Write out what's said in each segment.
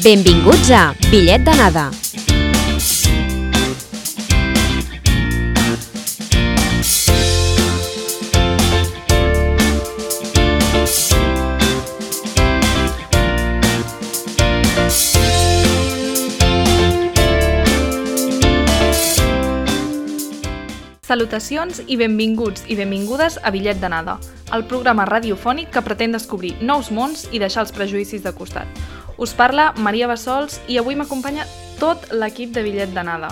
Benvinguts a Bitllet d'anada. Salutacions i benvinguts i benvingudes a Bitllet d'anada, el programa radiofònic que pretén descobrir nous mons i deixar els prejudicis de costat. Us parla Maria Bassols i avui m'acompanya tot l'equip de Bitllet d'anada.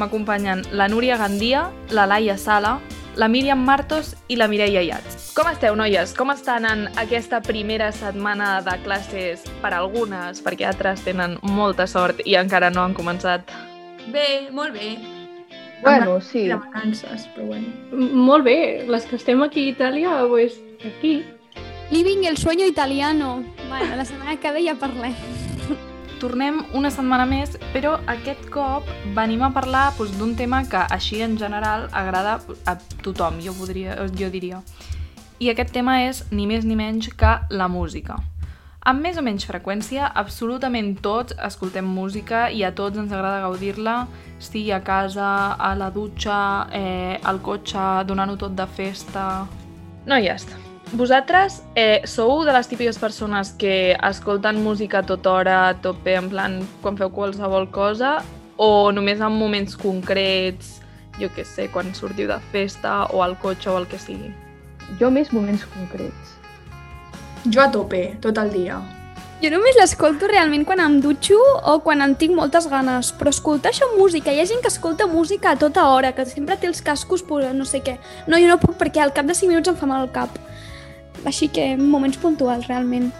M'acompanyen la Núria Gandia, la Laia Sala, la Míriam Martos i la Mireia Iats. Com esteu, noies? Com estan en aquesta primera setmana de classes per algunes, perquè altres tenen molta sort i encara no han començat? Bé, molt bé. Bueno, sí. De vacances, però bueno. M- Molt bé, les que estem aquí a Itàlia, pues, aquí. Living el sueño italiano. Bueno, la setmana que ve ja parlem. Tornem una setmana més, però aquest cop venim a parlar doncs, d'un tema que així en general agrada a tothom, jo, podria, jo diria. I aquest tema és ni més ni menys que la música. Amb més o menys freqüència, absolutament tots escoltem música i a tots ens agrada gaudir-la, sigui a casa, a la dutxa, eh, al cotxe, donant-ho tot de festa... Noies, vosaltres eh, sou de les típiques persones que escolten música a tota hora, a tope, en plan, quan feu qualsevol cosa, o només en moments concrets, jo què sé, quan sortiu de festa o al cotxe o el que sigui? Jo més moments concrets. Jo a tope, tot el dia. Jo només l'escolto realment quan em dutxo o quan en tinc moltes ganes, però escoltar això música, hi ha gent que escolta música a tota hora, que sempre té els cascos posats, no sé què. No, jo no puc perquè al cap de 5 minuts em fa mal el cap. Així que moments puntuals, realment.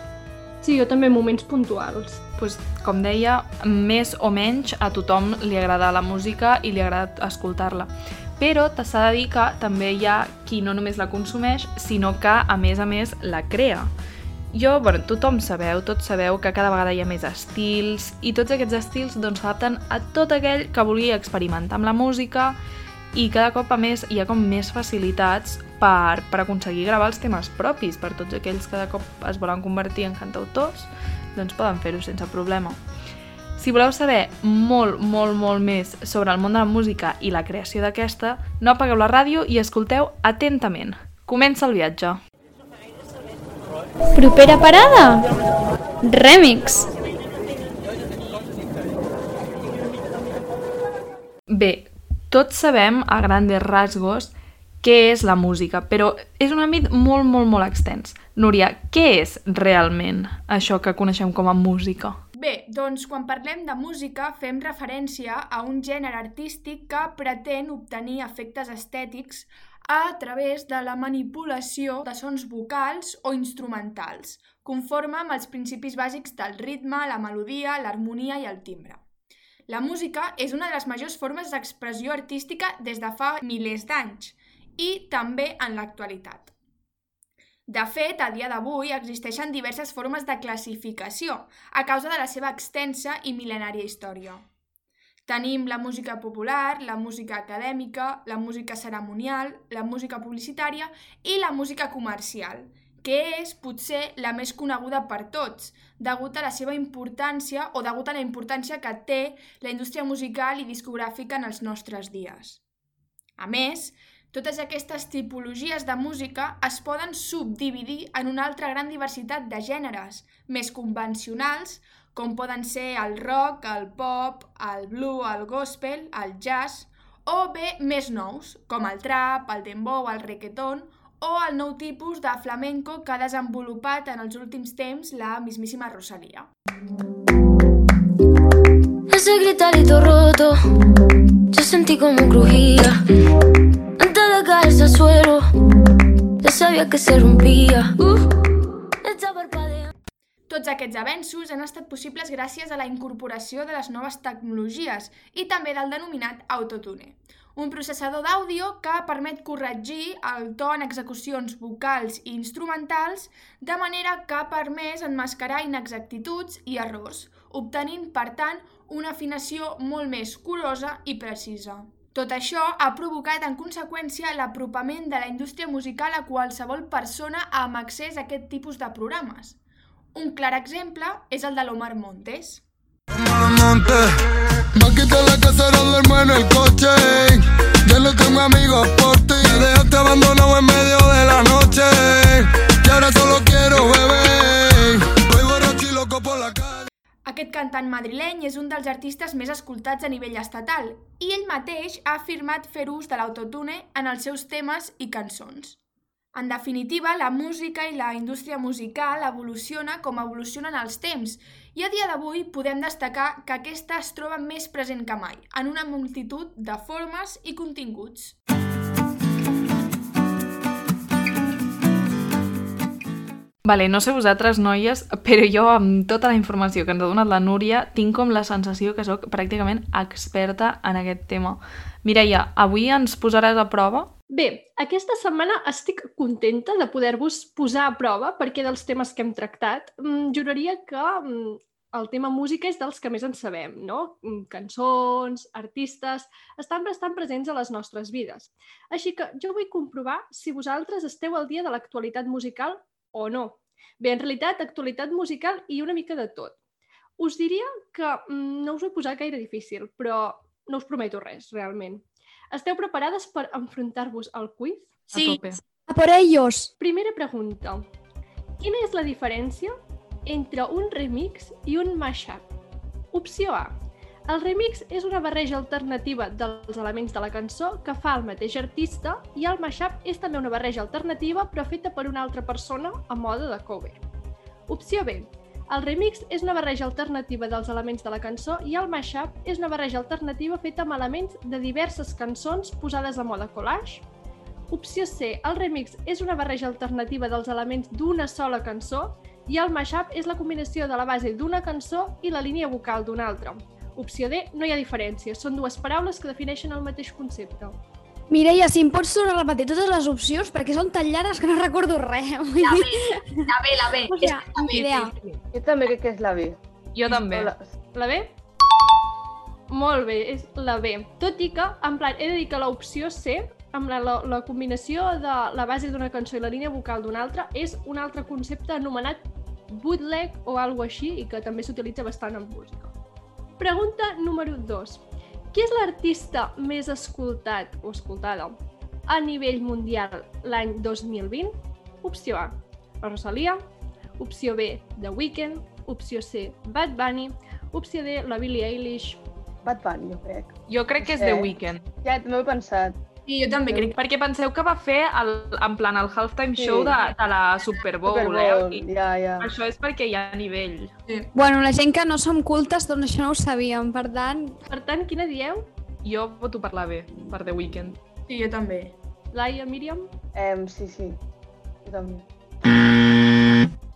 Sí, jo també moments puntuals. pues, com deia, més o menys a tothom li agrada la música i li agrada escoltar-la. Però s'ha de dir que també hi ha qui no només la consumeix, sinó que, a més a més, la crea. Jo, bueno, tothom sabeu, tots sabeu que cada vegada hi ha més estils i tots aquests estils doncs, s'adapten a tot aquell que vulgui experimentar amb la música i cada cop a més hi ha com més facilitats per, per aconseguir gravar els temes propis per tots aquells que cada cop es volen convertir en cantautors doncs poden fer-ho sense problema. Si voleu saber molt, molt, molt més sobre el món de la música i la creació d'aquesta, no apagueu la ràdio i escolteu atentament. Comença el viatge. Propera parada? Remix. Bé, tots sabem, a grandes rasgos, què és la música, però és un àmbit molt, molt, molt extens. Núria, què és realment això que coneixem com a música? Bé, doncs quan parlem de música fem referència a un gènere artístic que pretén obtenir efectes estètics a través de la manipulació de sons vocals o instrumentals, conforme amb els principis bàsics del ritme, la melodia, l'harmonia i el timbre. La música és una de les majors formes d'expressió artística des de fa milers d'anys i també en l'actualitat. De fet, a dia d'avui existeixen diverses formes de classificació a causa de la seva extensa i mil·lenària història. Tenim la música popular, la música acadèmica, la música ceremonial, la música publicitària i la música comercial, que és potser la més coneguda per tots, degut a la seva importància o degut a la importància que té la indústria musical i discogràfica en els nostres dies. A més, totes aquestes tipologies de música es poden subdividir en una altra gran diversitat de gèneres, més convencionals, com poden ser el rock, el pop, el blue, el gospel, el jazz, o bé més nous, com el trap, el dembow, el reggaeton, o el nou tipus de flamenco que ha desenvolupat en els últims temps la mismíssima Rosalia. Ese gritarito roto, yo sentí como crujía. Antes de caerse al suelo, ya sabía que se rompía. Uh. Tots aquests avenços han estat possibles gràcies a la incorporació de les noves tecnologies i també del denominat autotune, un processador d'àudio que permet corregir el to en execucions vocals i instrumentals de manera que ha permès enmascarar inexactituds i errors, obtenint, per tant, una afinació molt més curosa i precisa. Tot això ha provocat en conseqüència l'apropament de la indústria musical a qualsevol persona amb accés a aquest tipus de programes. Un clar exemple és el de l'Omar Montes. monte. Va quitar la casa, no duermo en el coche. Ya no tengo amigos por ti. Me dejaste abandonado en medio de la noche. Y ahora solo quiero beber. Voy borracho y loco por la calle. Aquest cantant madrileny és un dels artistes més escoltats a nivell estatal i ell mateix ha afirmat fer ús de l'autotune en els seus temes i cançons. En definitiva, la música i la indústria musical evoluciona com evolucionen els temps i a dia d'avui podem destacar que aquesta es troba més present que mai, en una multitud de formes i continguts. Vale, no sé vosaltres, noies, però jo, amb tota la informació que ens ha donat la Núria, tinc com la sensació que sóc pràcticament experta en aquest tema. Mireia, avui ens posaràs a prova? Bé, aquesta setmana estic contenta de poder-vos posar a prova perquè dels temes que hem tractat, mm, juraria que mm, el tema música és dels que més en sabem, no? Mm, Cançons, artistes, estan bastant presents a les nostres vides. Així que jo vull comprovar si vosaltres esteu al dia de l'actualitat musical o no. Bé, en realitat, actualitat musical i una mica de tot. Us diria que mm, no us ho he posat gaire difícil, però no us prometo res, realment. Esteu preparades per enfrontar-vos al quiz? A tope. A por ellos! Primera pregunta. Quina és la diferència entre un remix i un mashup? Opció A. El remix és una barreja alternativa dels elements de la cançó que fa el mateix artista i el mashup és també una barreja alternativa però feta per una altra persona a mode de cover. Opció B. El remix és una barreja alternativa dels elements de la cançó i el mashup és una barreja alternativa feta amb elements de diverses cançons posades a mode collage. Opció C. El remix és una barreja alternativa dels elements d'una sola cançó i el mashup és la combinació de la base d'una cançó i la línia vocal d'una altra. Opció D, no hi ha diferència. Són dues paraules que defineixen el mateix concepte. Mireia, si em pots tornar a repetir totes les opcions, perquè són tan llargues que no recordo res. La B, la B, la B. O És sigui, la ni B. idea. Jo també crec que és la B. Jo també. La... La B? Molt bé, és la B. Tot i que, en plan, he de dir que l'opció C, amb la, la, la combinació de la base d'una cançó i la línia vocal d'una altra, és un altre concepte anomenat bootleg o alguna així i que també s'utilitza bastant en música. Pregunta número 2. Qui és l'artista més escoltat o escoltada a nivell mundial l'any 2020? Opció A, la Rosalia. Opció B, The Weeknd. Opció C, Bad Bunny. Opció D, la Billie Eilish. Bad Bunny, jo crec. Jo crec que és Sí. The Weeknd. Ja, també ho he pensat. Sí, jo també crec. Perquè penseu que va fer el, en plan el halftime Sí. show de, de la Super Bowl, Super eh? Bowl, I ja, ja. això és perquè hi ha nivell. Bueno, la gent que no som cultes, doncs això no ho sabíem. Per tant, Per tant, quina dieu? Jo voto per la B, per The Weeknd. Sí, jo també. Laia, Míriam? Em, sí, sí. Jo també.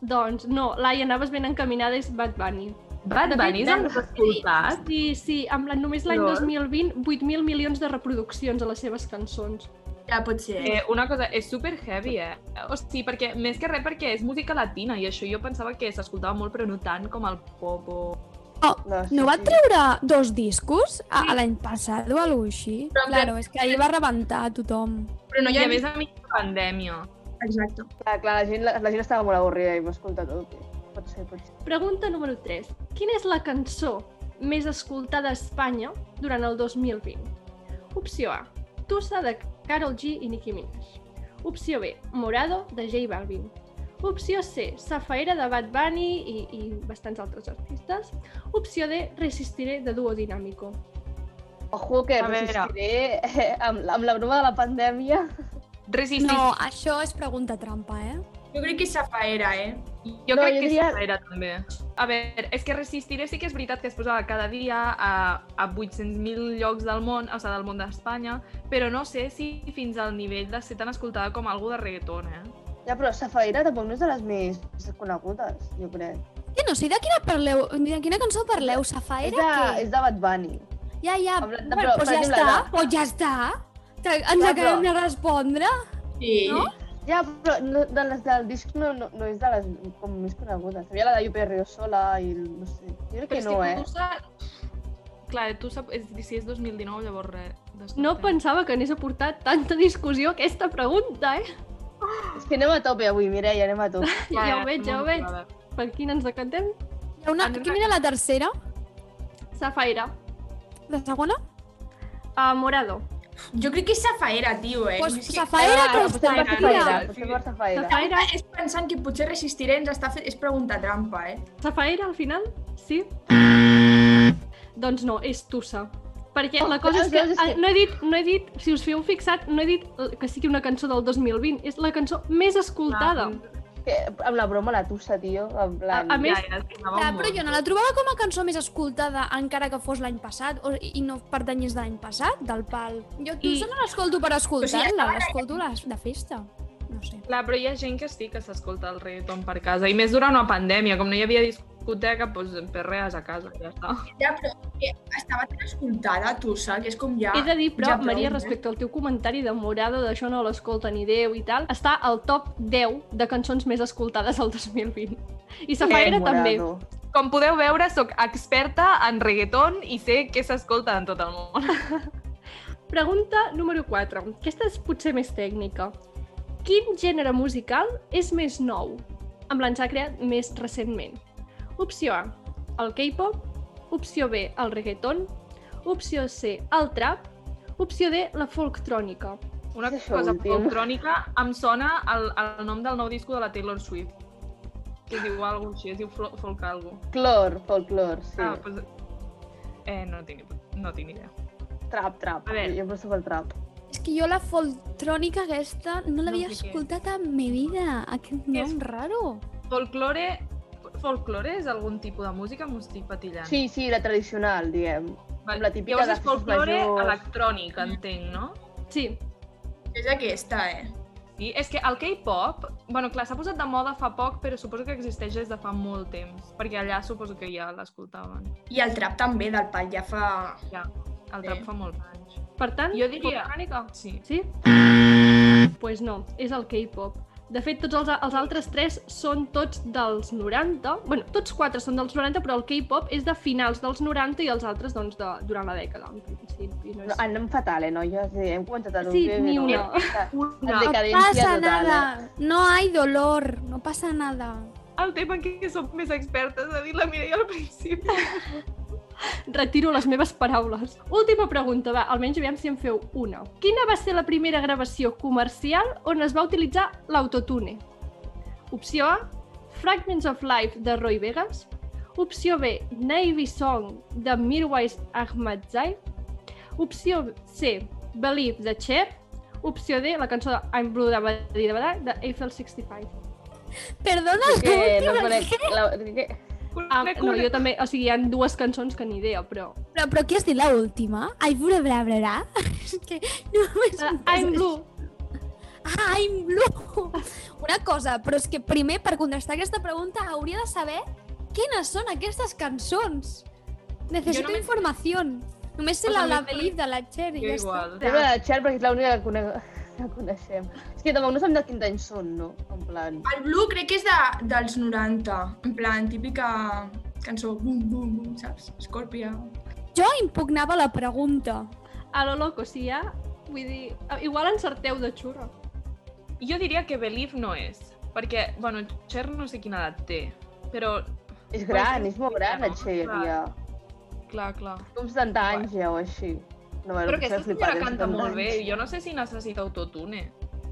Doncs no, Laia, anaves ben encaminada, és Bad Bunny. Bad De Bunny és el més escoltat? Sí, sí, amb la, només l'any Lol. 2020, 8.000 milions de reproduccions a les seves cançons. Ja pot ser. Eh, una cosa, és super heavy, eh? O sigui, perquè, més que res perquè és música latina i això jo pensava que s'escoltava molt però no tant com el pop o... No, sí, no va sí. treure dos discos a, a l'any passat o alguna cosa així? Però Claro, és que ahir va rebentar a tothom. Però no hi I ha... a més a mi pandèmia. Exacte. Clar, clar, la gent, la, la gent estava molt avorrida i m'ha escoltat tot. Pot ser, pot ser. Pregunta número 3. Quina és la cançó més escoltada a Espanya durant el 2020? Opció A. Tusa de Karol G i Nicki Minaj. Opció B. Morado de J Balvin. Opció C. Safaera de Bad Bunny i, i bastants altres artistes. Opció D. Resistiré de Duo Dinámico. Ojo que A resistiré eh, amb, amb la broma de la pandèmia. Resistir. No, això és pregunta trampa, eh? Jo crec que és Safaera, eh? Jo No, crec jo que diria- diria... era també. A veure, és que Resistiré sí que és veritat que es posava cada dia a, a 800.000 llocs del món, o sigui, del món d'Espanya, però no sé si fins al nivell de ser tan escoltada com algú de reggaeton, eh? Ja, però Safaira tampoc no és de les més conegudes, jo crec. Que no sé de quina parleu, de quina cançó parleu, És Safaera? de, què? és de Bad Bunny. Ja, ja, Amb la- bueno, però, doncs ja exemple, està, doncs ja està. Que ens Clar, acabem però- de respondre. Sí. No? Ja, però no, de les del disc no, no, no és de les com més conegudes. Havia la de Yupi Río Sola i el- no sé. Jo crec que és no, que eh? Clar, tu saps, és, si és 2019, llavors res. No pensava que anés a portar tanta discussió aquesta pregunta, eh? És que anem a tope avui, Mireia, anem a tope. Ja ho veig, ja ho veig. Per quina ens decantem? Hi ha una... En Qui mira la tercera? Safaira. La segona? Uh, morado. Jo crec que és Safaera, tio, eh? Pues És que- Safaera, Ah, per està Safaera, Safaera. Safaira, És pensant que potser resistiré ens està fet... És pregunta trampa, eh? Safaira al final? Sí? Doncs no, és Tussa. Perquè la cosa és que, és que- eh, no he dit, no he dit, si us feu fixat, no he dit que sigui una cançó del 2020, és la cançó més escoltada. Que, amb la broma la tussa, tio, en A, plan... a més, Ja, ja, Clar, un però jo no la trobava com a cançó més escoltada encara que fos l'any passat o, i no pertanyés de l'any passat, del pal. Jo tu I- no l'escolto per O escoltar-la, sigui, l'escolto la- de festa. No sé. Clar, però hi ha gent que sí que s'escolta el reggaeton per casa. I més durant una pandèmia, com no hi havia discoteca, doncs perrees a casa, ja està. Ja, però que estava tan escoltada, tu, saps? Que és com ja... he de dir, però, ja prou, Maria, eh? respecte al teu comentari de Morado, d'això no l'escolta ni Déu i tal, està al top 10 de cançons més escoltades al 2020. I Safaira també. Morado. Com podeu veure, sóc experta en reggaeton i sé què s'escolta en tot el món. Pregunta número 4. Aquesta és potser més tècnica. Quin gènere musical és més nou? En plan, s'ha creat més recentment. Opció A, el K-pop. Opció B, el reggaeton. Opció C, el trap. Opció D, la folktrònica. Una això cosa últim. folcrònica em sona el, el nom del nou disco de la Taylor Swift. Que es diu alguna així, es diu folk algo. Clor, folclor, sí. Ah, doncs... Eh, no tinc, no tinc idea. Trap, trap. A veure. Jo penso pel trap. És que jo la foltrònica aquesta no l'havia sé què. escoltat en mi vida. Aquest Què és? nom raro. Folklore... Folklore és algun tipus de música? M'ho estic patillant. Sí, sí, la tradicional, diguem. Val. la típica Llavors de és festes folklore majors. electrònic, entenc, no? Sí, És aquesta, eh? Sí, és que el K-pop, bueno, clar, s'ha posat de moda fa poc, però suposo que existeix des de fa molt temps, perquè allà suposo que ja l'escoltaven. I el trap també, del pal, ja fa... Ja, el trap Sí. fa molts anys. per tant, Jo diria... Sí. Sí? pues no, és el K-pop. De fet, tots els, els altres tres són tots dels 90. bueno, tots quatre són dels 90, però el K-pop és de finals dels 90 i els altres, doncs, de, durant la dècada, en principi. No No, és... anem fatal, eh, noies? Sí, hem comentat el Sí, ni no. una. Una. No decadència pasa total, eh? nada. No hay dolor. No pasa nada. El tema en què som més expertes, ha dit la Mireia al principi. Retiro les meves paraules. Última pregunta, va, almenys aviam si en feu una. Quina va ser la primera gravació comercial on es va utilitzar l'autotune? Opció A, Fragments of Life de Roy Vegas. Opció B, Navy Song de Mirwais Ahmadzai. Opció C, Believe de Cher. Opció D, la cançó de I'm Blue de Badí de Badà de Eiffel 65. Perdona, Que no conec... La, que... Ah, no, jo també, o sigui, hi ha dues cançons que ni idea, però... Però, però què has dit l'última? Ai, bla, bla, bla, bla. És que no m'he Uh, I'm Blue. Ah, I'm blue. Una cosa, però és que primer, per contestar aquesta pregunta, hauria de saber quines són aquestes cançons. Necessito només- informació. Només sé la, la Believe de la Cher i Jo ja igual. Sembla la Cher perquè és l'única que, conec... que coneixem. És que tampoc no sabem de quins anys són, no? En plan... El Blue crec que és de, dels 90. En plan, típica cançó, bum, bum, bum, saps? Scorpia. està. Jo impugnava la pregunta. A lo loco, si hi ha... Vull dir, igual encerteu de xurra. Jo diria que Believe no és, perquè, bueno, Cher no sé quina edat té, però, És gran, és molt gran, la? Cher, Clar. ja. clar, clar. Com 70 anys ja o així. No, Però aquesta senyora canta 70 molt bé, jo no sé si necessita autotune.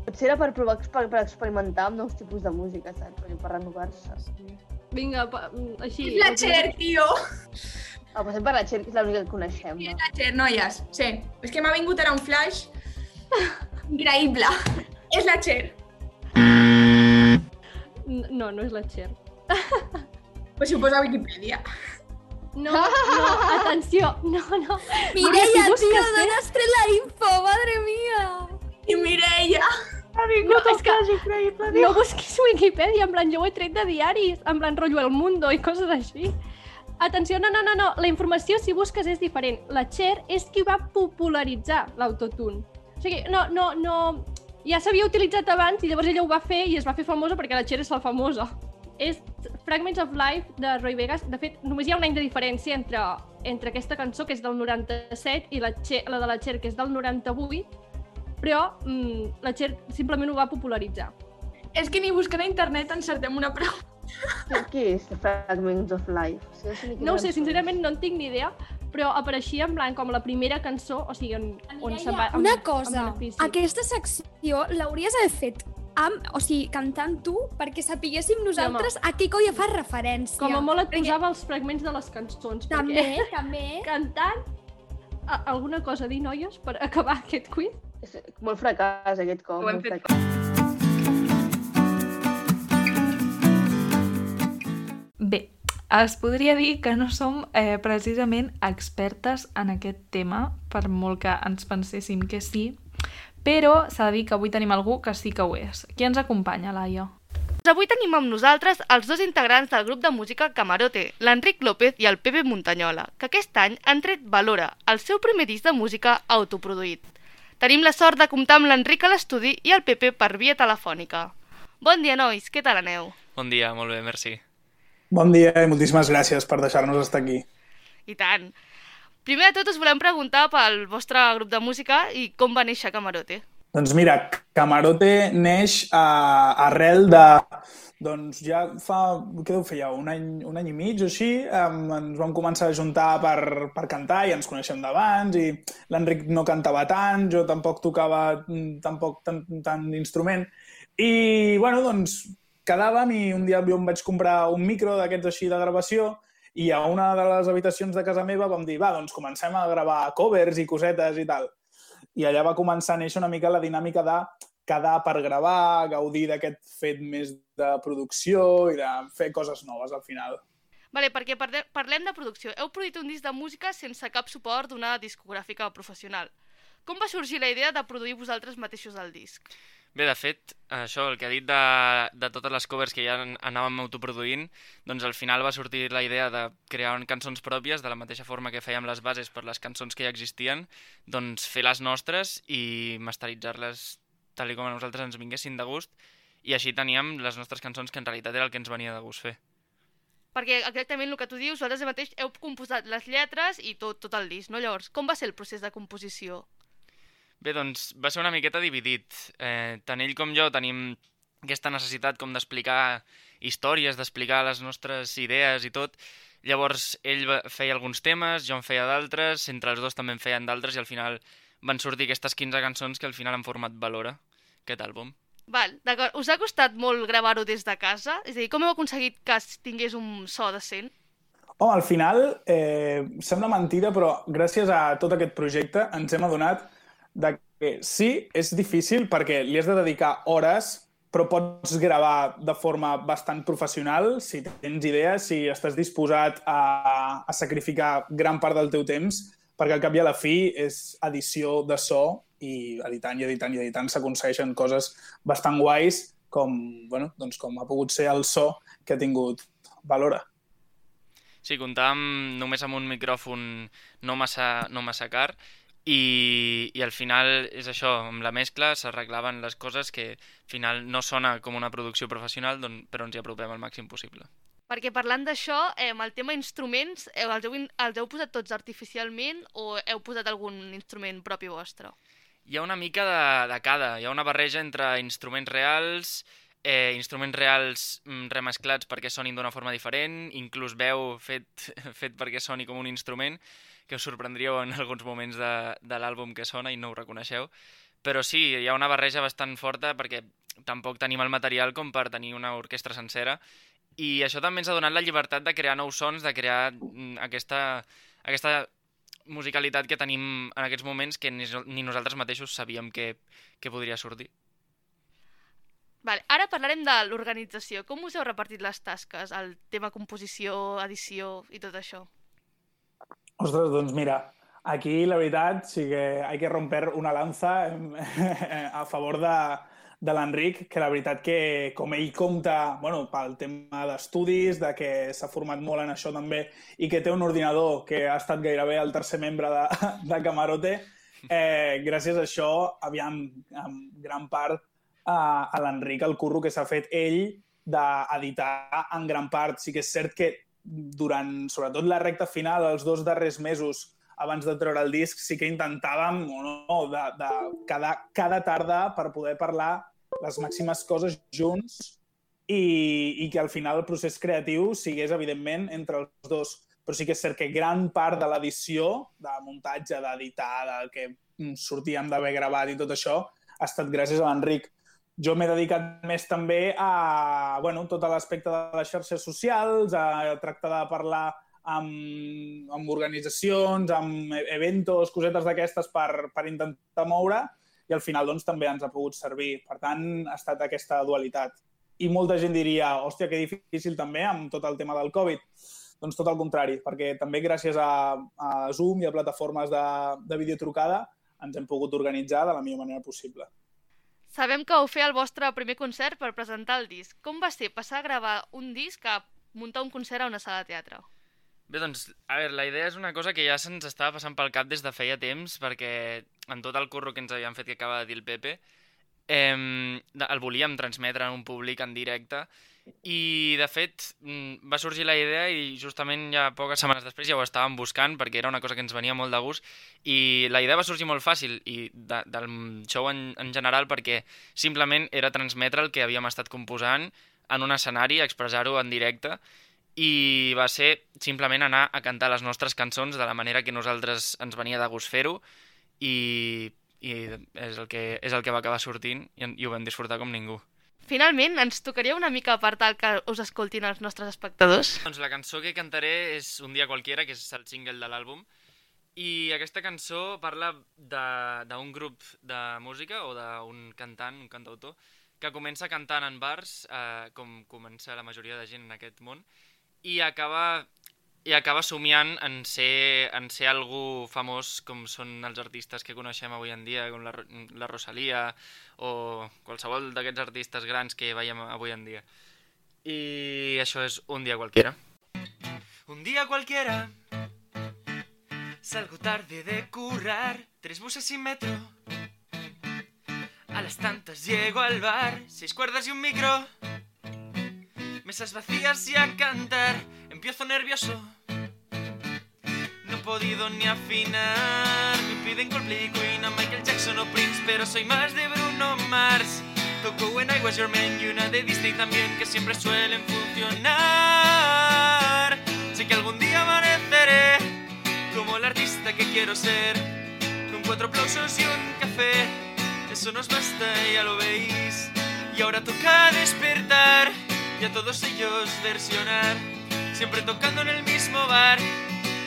Potser era per provar, per, per experimentar amb nous tipus de música, saps? Per, per renovar-se. Vinga, pa, així... És la Cher, tio! Ah, passem per la Cher, que és l'única que coneixem. És Va. la Cher, noies. Sí. És que m'ha vingut ara un flash increïble. És la Cher. No, no és la Cher. Pues si ho posa a Wikipedia. No, no, atenció, no, no. Mireia, si tío, eh? ¿dónde has traído la info? Madre mía. I Mireia! Ha vingut No, el és que- increïble, No busquis Wikipedia, en plan, jo ho he tret de diaris, en plan, rotllo El Mundo i coses així. Atenció, no, no, no, no, la informació, si busques, és diferent. La Cher és qui va popularitzar l'autotune. O sigui, no, no, no... Ja s'havia utilitzat abans i llavors ella ho va fer i es va fer famosa perquè la Cher és la famosa. És Fragments of Life de Roy Vegas. De fet, només hi ha un any de diferència entre, entre aquesta cançó, que és del 97, i la, Cher, la de la Cher, que és del 98, però mm, la Cher simplement ho va popularitzar. És que ni buscant a internet encertem una pregunta. Què, què és Fragments of Life? O sigui, No ho sé, sincerament no en tinc ni idea, però apareixia en plan com la primera cançó, o sigui, on, on se'n va... amb- Una amb cosa, benefici. aquesta secció l'hauries d'haver fet amb, o sigui, cantant tu, perquè sapiguéssim nosaltres a què colla fa referència. Com a molt et Perquè posava els fragments de les cançons. També, perquè també. cantant a, alguna cosa a dir, noies, per acabar aquest quiz? És molt fracàs aquest cop. Ho hem fet fracàs. Bé, es podria dir que no som eh, precisament expertes en aquest tema, per molt que ens penséssim que sí, però s'ha de dir que avui tenim algú que sí que ho és. Qui ens acompanya, Laia? Avui tenim amb nosaltres els dos integrants del grup de música Camarote, l'Enric López i el Pepe Montanyola, que aquest any han tret Valora, el seu primer disc de música autoproduït. Tenim la sort de comptar amb l'Enric a l'estudi i el Pepe per via telefònica. Bon dia, nois, què tal aneu? Bon dia, molt bé, merci. Bon dia i moltíssimes gràcies per deixar-nos estar aquí. I tant. Primer de tot us volem preguntar pel vostre grup de música i com va néixer Camarote. Doncs mira, Camarote neix uh, arrel de... Doncs ja fa, què deu fer ja, un any, un any i mig o així, um, ens vam començar a juntar per, per cantar i ens coneixem d'abans i l'Enric no cantava tant, jo tampoc tocava mm, tampoc tant, tant d'instrument i, bueno, doncs quedàvem i un dia jo em vaig comprar un micro d'aquests així de gravació i a una de les habitacions de casa meva vam dir, va, doncs comencem a gravar covers i cosetes i tal. I allà va començar a néixer una mica la dinàmica de quedar per gravar, gaudir d'aquest fet més de producció i de fer coses noves al final. Vale, perquè parle- parlem de producció. Heu produït un disc de música sense cap suport d'una discogràfica professional. Com va sorgir la idea de produir vosaltres mateixos el disc? Bé, de fet, això, el que ha dit de, de totes les covers que ja an- anàvem autoproduint, doncs al final va sortir la idea de crear cançons pròpies, de la mateixa forma que fèiem les bases per les cançons que ja existien, doncs fer les nostres i masteritzar-les tal com a nosaltres ens vinguessin de gust, i així teníem les nostres cançons que en realitat era el que ens venia de gust fer. Perquè exactament el que tu dius, vosaltres mateix heu composat les lletres i tot, tot el disc, no? Llavors, com va ser el procés de composició? Bé, doncs va ser una miqueta dividit. Eh, tant ell com jo tenim aquesta necessitat com d'explicar històries, d'explicar les nostres idees i tot. Llavors ell va- feia alguns temes, jo en feia d'altres, entre els dos també en feien d'altres i al final van sortir aquestes 15 cançons que al final han format Valora, aquest àlbum. Val, d'acord. Us ha costat molt gravar-ho des de casa? És a dir, com heu aconseguit que tingués un so decent? Home, al final, eh, sembla mentida, però gràcies a tot aquest projecte ens hem adonat de que sí, és difícil perquè li has de dedicar hores, però pots gravar de forma bastant professional si tens idees, si estàs disposat a, a sacrificar gran part del teu temps, perquè al cap i a la fi és edició de so i editant i editant i editant s'aconsegueixen coses bastant guais com, bueno, doncs com ha pogut ser el so que ha tingut Valora. Sí, comptàvem només amb un micròfon no massa, no massa car i, i al final és això, amb la mescla s'arreglaven les coses que al final no sona com una producció professional, doncs, però ens hi apropem al màxim possible. Perquè parlant d'això, eh, amb el tema instruments, eh, els, heu, els heu posat tots artificialment o heu posat algun instrument propi vostre? Hi ha una mica de, de cada, hi ha una barreja entre instruments reals, eh, instruments reals mm, remesclats perquè sonin d'una forma diferent, inclús veu fet, fet perquè soni com un instrument, que us sorprendríeu en alguns moments de, de l'àlbum que sona i no ho reconeixeu. Però sí, hi ha una barreja bastant forta perquè tampoc tenim el material com per tenir una orquestra sencera i això també ens ha donat la llibertat de crear nous sons, de crear mm, aquesta, aquesta musicalitat que tenim en aquests moments que ni, ni nosaltres mateixos sabíem que, que podria sortir. Vale, ara parlarem de l'organització. Com us heu repartit les tasques, el tema composició, edició i tot això? Ostres, doncs mira, aquí la veritat sí que hay que romper una lanza a favor de, de l'Enric, que la veritat que com ell compta bueno, pel tema d'estudis, de que s'ha format molt en això també i que té un ordinador que ha estat gairebé el tercer membre de, de Camarote, eh, gràcies a això, aviam, en gran part, a, a l'Enric el curro que s'ha fet ell d'editar en gran part. Sí que és cert que durant, sobretot la recta final, els dos darrers mesos abans de treure el disc, sí que intentàvem o no, de, de cada, cada tarda per poder parlar les màximes coses junts i, i que al final el procés creatiu sigués, evidentment, entre els dos. però sí que és cert que gran part de l'edició, de muntatge, d'editar, del que sortíem d'haver gravat i tot això, ha estat gràcies a l'Enric. Jo m'he dedicat més també a bueno, tot l'aspecte de les xarxes socials, a tractar de parlar amb, amb organitzacions, amb e-, eventos, cosetes d'aquestes per, per intentar moure i al final doncs, també ens ha pogut servir. Per tant, ha estat aquesta dualitat. I molta gent diria, hòstia, que difícil també amb tot el tema del Covid. Doncs tot el contrari, perquè també gràcies a, a Zoom i a plataformes de, de videotrucada ens hem pogut organitzar de la millor manera possible. Sabem que heu fer el vostre primer concert per presentar el disc. Com va ser passar a gravar un disc a muntar un concert a una sala de teatre? Bé, doncs, a veure, la idea és una cosa que ja se'ns estava passant pel cap des de feia temps, perquè en tot el curro que ens havíem fet que acaba de dir el Pepe, eh, el volíem transmetre en un públic en directe, i de fet mm, va sorgir la idea i justament ja poques setmanes després ja ho estàvem buscant perquè era una cosa que ens venia molt de gust i la idea va sorgir molt fàcil i de, del show en, en general perquè simplement era transmetre el que havíem estat composant en un escenari, expressar-ho en directe i va ser simplement anar a cantar les nostres cançons de la manera que nosaltres ens venia de gust fer-ho i, i és, el que, és el que va acabar sortint i, i ho vam disfrutar com ningú. Finalment, ens tocaria una mica apartar que us escoltin els nostres espectadors? Doncs la cançó que cantaré és Un dia qualquiera, que és el single de l'àlbum, i aquesta cançó parla d'un grup de música o d'un cantant, un cantautor, que comença cantant en bars, eh, com comença la majoria de gent en aquest món, i acaba, i acaba somiant en ser, en ser algú famós com són els artistes que coneixem avui en dia, com la, la Rosalia o qualsevol d'aquests artistes grans que veiem avui en dia. I això és Un dia qualquiera. Un día cualquiera Salgo tarde de currar Tres buses sin metro A las tantas llego al bar Seis cuerdas y un micro mesas vacías y a cantar. Empiezo nervioso, no he podido ni afinar. Me piden Coldplay, Queen a Michael Jackson o Prince, pero soy más de Bruno Mars. Toco When I Was Your Man y una de Disney también, que siempre suelen funcionar. Sé que algún día amaneceré como el artista que quiero ser, con cuatro aplausos y un café. Eso nos basta, ya lo veis. Y ahora toca despertar y a todos ellos versionar, siempre tocando en el mismo bar,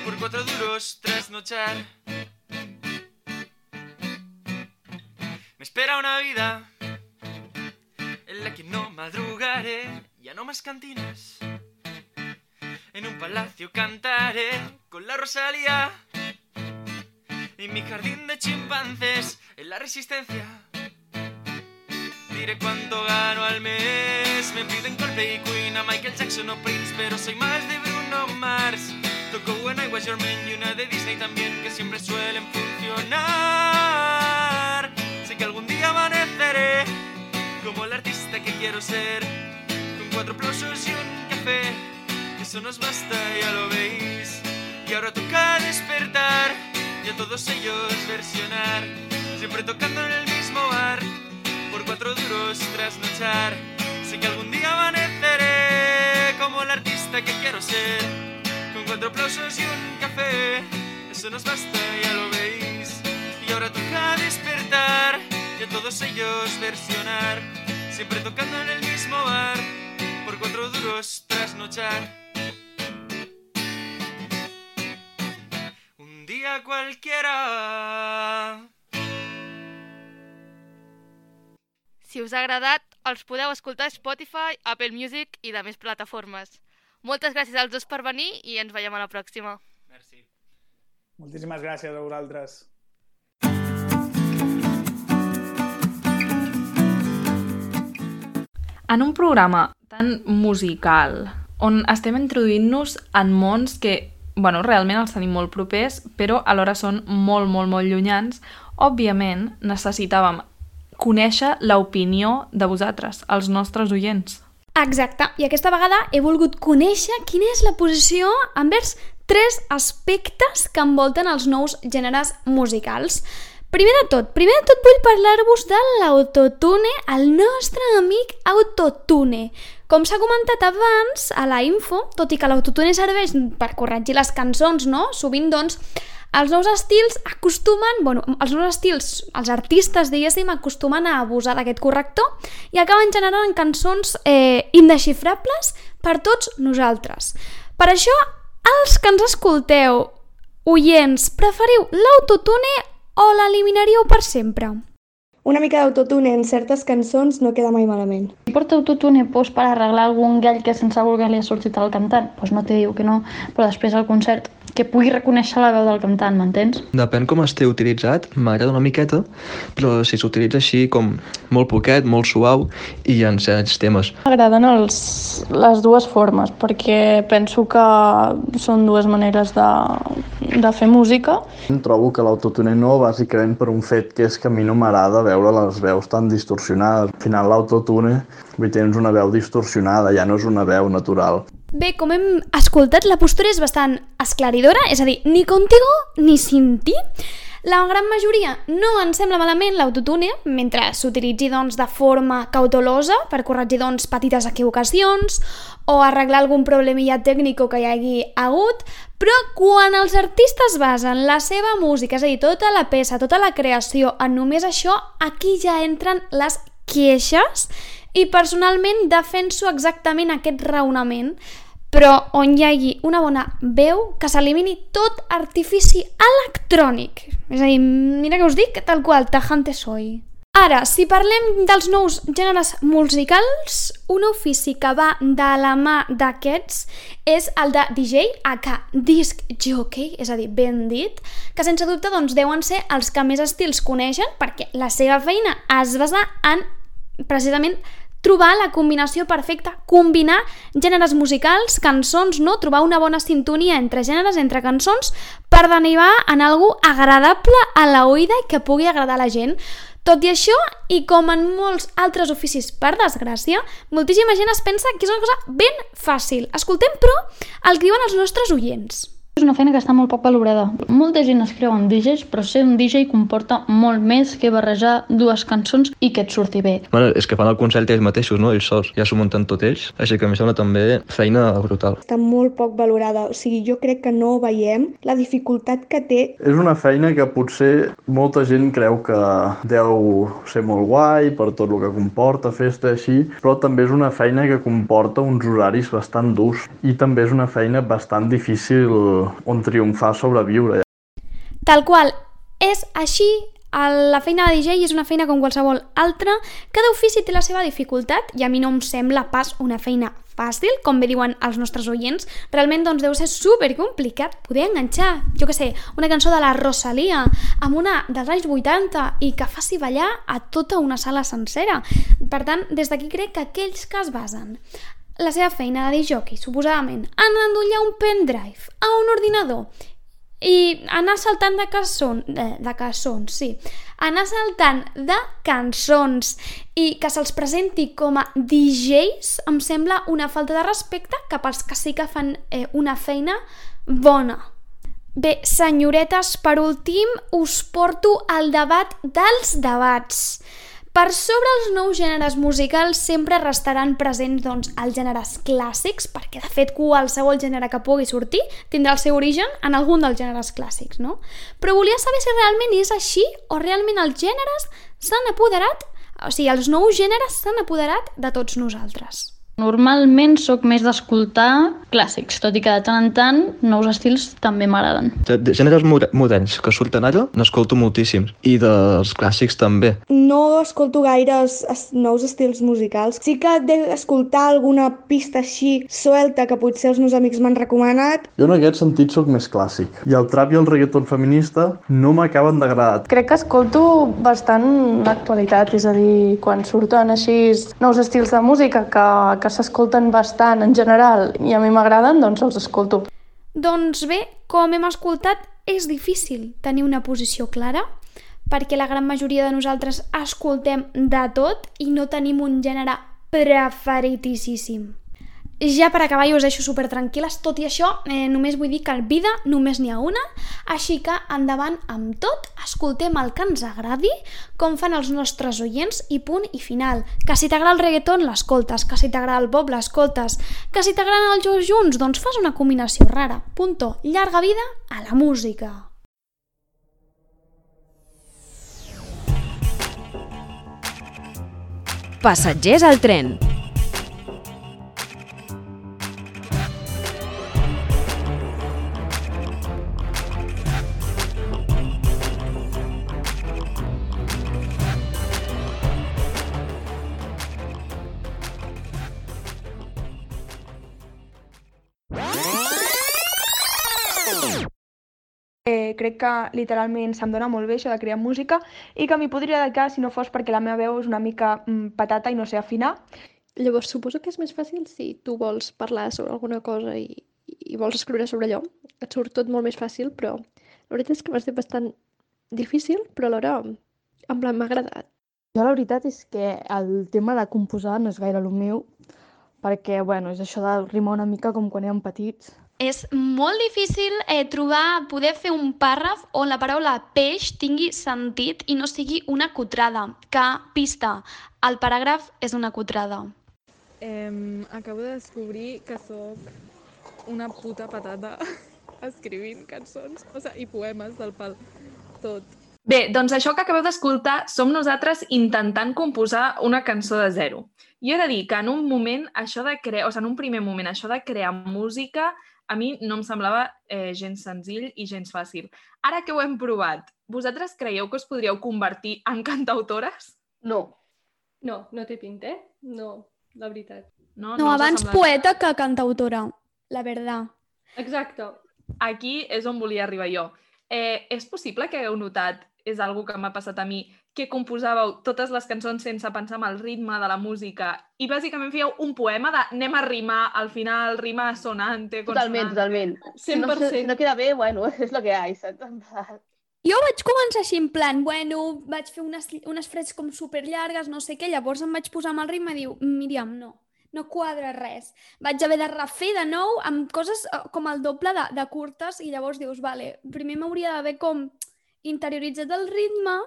por cuatro duros trasnochar. Me espera una vida en la que no madrugaré, ya no más cantinas. En un palacio cantaré con la Rosalía. Y mi jardín de chimpancés en la resistencia diré cuánto gano al mes. Me piden Coldplay, Queen, a Michael Jackson o Prince, pero soy más de Bruno Mars. Toco When I Was Your Man y una de Disney también, que siempre suelen funcionar. Sé que algún día amaneceré como el artista que quiero ser, con cuatro aplausos y un café. Eso nos basta, ya lo veis. Y ahora toca despertar y a todos ellos versionar, siempre tocando en el mismo bar por cuatro duros trasnochar. Sé que algún día amaneceré como el artista que quiero ser, con cuatro aplausos y un café. Eso nos basta, ya lo veis. Y ahora toca despertar y a todos ellos versionar, siempre tocando en el mismo bar, por cuatro duros trasnochar. Un día cualquiera. Si us ha agradat, els podeu escoltar a Spotify, Apple Music i de més plataformes. Moltes gràcies als dos per venir i ens veiem a la pròxima. Merci. Moltíssimes gràcies a vosaltres. En un programa tan musical, on estem introduint-nos en mons que, bueno, realment els tenim molt propers, però alhora són molt, molt, molt llunyans, òbviament necessitàvem conèixer l'opinió de vosaltres, els nostres oients. Exacte, i aquesta vegada he volgut conèixer quina és la posició envers tres aspectes que envolten els nous gèneres musicals. Primer de tot, primer de tot vull parlar-vos de l'autotune, el nostre amic autotune. Com s'ha comentat abans a la info, tot i que l'autotune serveix per corregir les cançons, no? Sovint, doncs, els nous estils acostumen, bueno, els nous estils, els artistes, diguéssim, acostumen a abusar d'aquest corrector i acaben generant cançons eh, indexifrables per tots nosaltres. Per això, els que ens escolteu, oients, preferiu l'autotune o l'eliminaríeu per sempre? Una mica d'autotune en certes cançons no queda mai malament. Si porta autotune pues, per arreglar algun gall que sense voler li ha sortit al cantant, pues no te diu que no, però després al concert que pugui reconèixer la veu del cantant, m'entens? Depèn com estigui utilitzat, m'agrada una miqueta, però si s'utilitza així com molt poquet, molt suau i en certs temes. M'agraden els, les dues formes, perquè penso que són dues maneres de, de fer música. Trobo que l'autotune no, bàsicament per un fet que és que a mi no m'agrada veure les veus tan distorsionades. Al final l'autotune, tens una veu distorsionada, ja no és una veu natural. Bé, com hem escoltat, la postura és bastant esclaridora, és a dir, ni contigo ni sin ti. La gran majoria no ens sembla malament l'autotune, mentre s'utilitzi doncs, de forma cautelosa per corregir doncs, petites equivocacions o arreglar algun problemilla tècnic que hi hagi hagut, però quan els artistes basen la seva música, és a dir, tota la peça, tota la creació en només això, aquí ja entren les queixes i personalment defenso exactament aquest raonament però on hi hagi una bona veu que s'elimini tot artifici electrònic. És a dir, mira que us dic, tal qual, tajante soy. Ara, si parlem dels nous gèneres musicals, un ofici que va de la mà d'aquests és el de DJ, aka disc jockey, és a dir, ben dit, que sense dubte doncs, deuen ser els que més estils coneixen perquè la seva feina es basa en precisament trobar la combinació perfecta, combinar gèneres musicals, cançons, no? trobar una bona sintonia entre gèneres, entre cançons, per derivar en algú agradable a la oïda i que pugui agradar a la gent. Tot i això, i com en molts altres oficis, per desgràcia, moltíssima gent es pensa que és una cosa ben fàcil. Escoltem, però, el que diuen els nostres oients. És una feina que està molt poc valorada. Molta gent es creu en DJs, però ser un DJ comporta molt més que barrejar dues cançons i que et surti bé. Bueno, és que fan el concert ells mateixos, no? Ells sols. Ja s'ho munten tot ells, així que a mi sembla també feina brutal. Està molt poc valorada, o sigui, jo crec que no veiem la dificultat que té. És una feina que potser molta gent creu que deu ser molt guai per tot el que comporta, festa així, però també és una feina que comporta uns horaris bastant durs i també és una feina bastant difícil on triomfar sobreviure. Tal qual, és així, la feina de DJ és una feina com qualsevol altra, cada ofici té la seva dificultat i a mi no em sembla pas una feina fàcil, com bé diuen els nostres oients, realment doncs deu ser super complicat poder enganxar, jo que sé, una cançó de la Rosalia amb una dels anys 80 i que faci ballar a tota una sala sencera. Per tant, des d'aquí crec que aquells que es basen la seva feina de disjockey, suposadament, han d'endollar un pendrive a un ordinador i anar saltant de cançons, de, de cançons, sí, anar saltant de cançons i que se'ls presenti com a DJs em sembla una falta de respecte cap als que sí que fan eh, una feina bona. Bé, senyoretes, per últim us porto al debat dels debats. Per sobre els nous gèneres musicals sempre restaran presents doncs, els gèneres clàssics, perquè de fet qualsevol gènere que pugui sortir tindrà el seu origen en algun dels gèneres clàssics, no? Però volia saber si realment és així o realment els gèneres s'han apoderat, o sigui, els nous gèneres s'han apoderat de tots nosaltres. Normalment sóc més d'escoltar clàssics, tot i que de tant en tant nous estils també m'agraden. De gèneres moderns que surten ara n'escolto moltíssims, i dels clàssics també. No escolto gaires nous estils musicals. Sí que d'escoltar alguna pista així suelta que potser els meus amics m'han recomanat. Jo en aquest sentit sóc més clàssic. I el trap i el reggaeton feminista no m'acaben d'agradar. Crec que escolto bastant l'actualitat, és a dir, quan surten així nous estils de música que que s'escolten bastant en general i a mi m'agraden, doncs els escolto. Doncs bé, com hem escoltat, és difícil tenir una posició clara perquè la gran majoria de nosaltres escoltem de tot i no tenim un gènere preferitíssim. Ja per acabar jo us deixo super tranquil·les, tot i això eh, només vull dir que el vida només n'hi ha una, així que endavant amb tot, escoltem el que ens agradi, com fan els nostres oients i punt i final. Que si t'agrada el reggaeton l'escoltes, que si t'agrada el pop l'escoltes, que si t'agraden els dos junts doncs fas una combinació rara. Punto. Llarga vida a la música. Passatgers al tren. Eh, crec que literalment se'm dona molt bé això de crear música i que m'hi podria dedicar si no fos perquè la meva veu és una mica mm, patata i no sé afinar. Llavors, suposo que és més fàcil si tu vols parlar sobre alguna cosa i, i vols escriure sobre allò. Et surt tot molt més fàcil, però la veritat és que va ser bastant difícil, però alhora en plan m'ha agradat. Jo la veritat és que el tema de composar no és gaire el meu, perquè, bueno, és això de rimar una mica com quan érem petits. És molt difícil eh, trobar, poder fer un pàrraf on la paraula peix tingui sentit i no sigui una cutrada. Que, pista, el paràgraf és una cutrada. Eh, acabo de descobrir que sóc una puta patata escrivint cançons o sigui, i poemes del pal. Tot. Bé, doncs això que acabeu d'escoltar som nosaltres intentant composar una cançó de zero. Jo he de dir que en un moment, això de crear, o sigui, en un primer moment, això de crear música, a mi no em semblava eh, gens senzill i gens fàcil. Ara que ho hem provat, vosaltres creieu que us podríeu convertir en cantautores? No. No, no té pinta, eh? No, la veritat. No, No, ha abans semblat? poeta que cantautora, la verdad. Exacte. Aquí és on volia arribar jo. Eh, és possible que hagueu notat, és algo que m'ha passat a mi, que composàveu totes les cançons sense pensar en el ritme de la música i bàsicament fèieu un poema de anem a rimar, al final rima sonante, Totalment, totalment. Si no, si, no queda bé, bueno, és lo que hi ha, saps? Jo vaig començar així en plan, bueno, vaig fer unes, unes frases com super llargues, no sé què, llavors em vaig posar amb el ritme i diu, Míriam, no, no quadra res. Vaig haver de refer de nou amb coses eh, com el doble de, de curtes i llavors dius, vale, primer m'hauria d'haver com interioritzat el ritme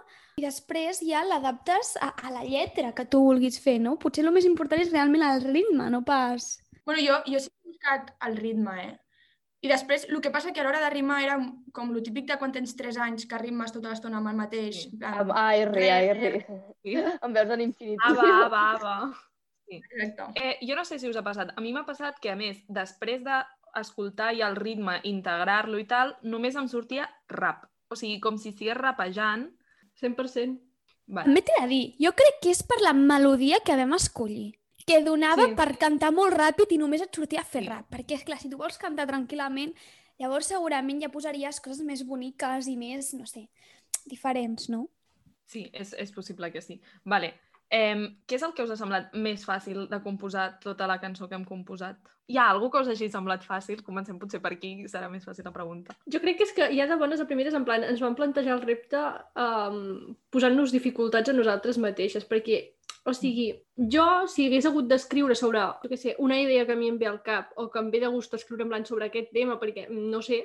i després ja l'adaptes a, a la lletra que tu vulguis fer, no? Potser el més important és realment el ritme, no pas... Bueno, jo, jo sí que he buscat el ritme, eh? I després, el que passa que a l'hora de rimar era com lo típic de quan tens 3 anys que rimes tota l'estona amb el mateix. Sí. Amb AR, AR. Em veus en infinitiu. Ava, ava, ava. Sí. Exacte. Eh, jo no sé si us ha passat. A mi m'ha passat que, a més, després d'escoltar ja el ritme, integrar-lo i tal, només em sortia rap. O sigui, com si estigués rapejant. 100%. Vale. També t'he de dir, jo crec que és per la melodia que vam escollir que donava Sí. sí. per cantar molt ràpid i només et sortia a fer rap. Perquè, és clar, si tu vols cantar tranquil·lament, llavors segurament ja posaries coses més boniques i més, no sé, diferents, no? Sí, és, és possible que sí. Vale. Eh, què és el que us ha semblat més fàcil de composar tota la cançó que hem composat? Hi ha alguna que us hagi semblat fàcil? Comencem potser per aquí, serà més fàcil la pregunta. Jo crec que és que ja de bones a primeres, en plan, ens vam plantejar el repte um, posant-nos dificultats a nosaltres mateixes, perquè, o sigui, jo, si hagués hagut d'escriure sobre, jo què sé, una idea que a mi em ve al cap o que em ve de gust escriure en sobre aquest tema, perquè, no sé,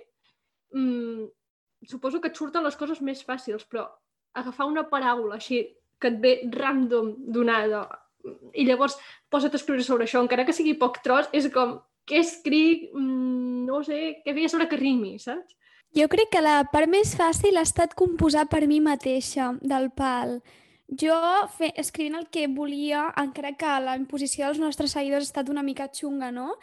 mm, suposo que et surten les coses més fàcils, però agafar una paraula així que et ve random donada i llavors posa't a escriure sobre això, encara que sigui poc tros, és com, què escric? Mm, no sé, què feia sobre que rimi, saps? Jo crec que la part més fàcil ha estat composar per mi mateixa, del pal. Jo, fe, escrivint el que volia, encara que la imposició dels nostres seguidors ha estat una mica xunga, no?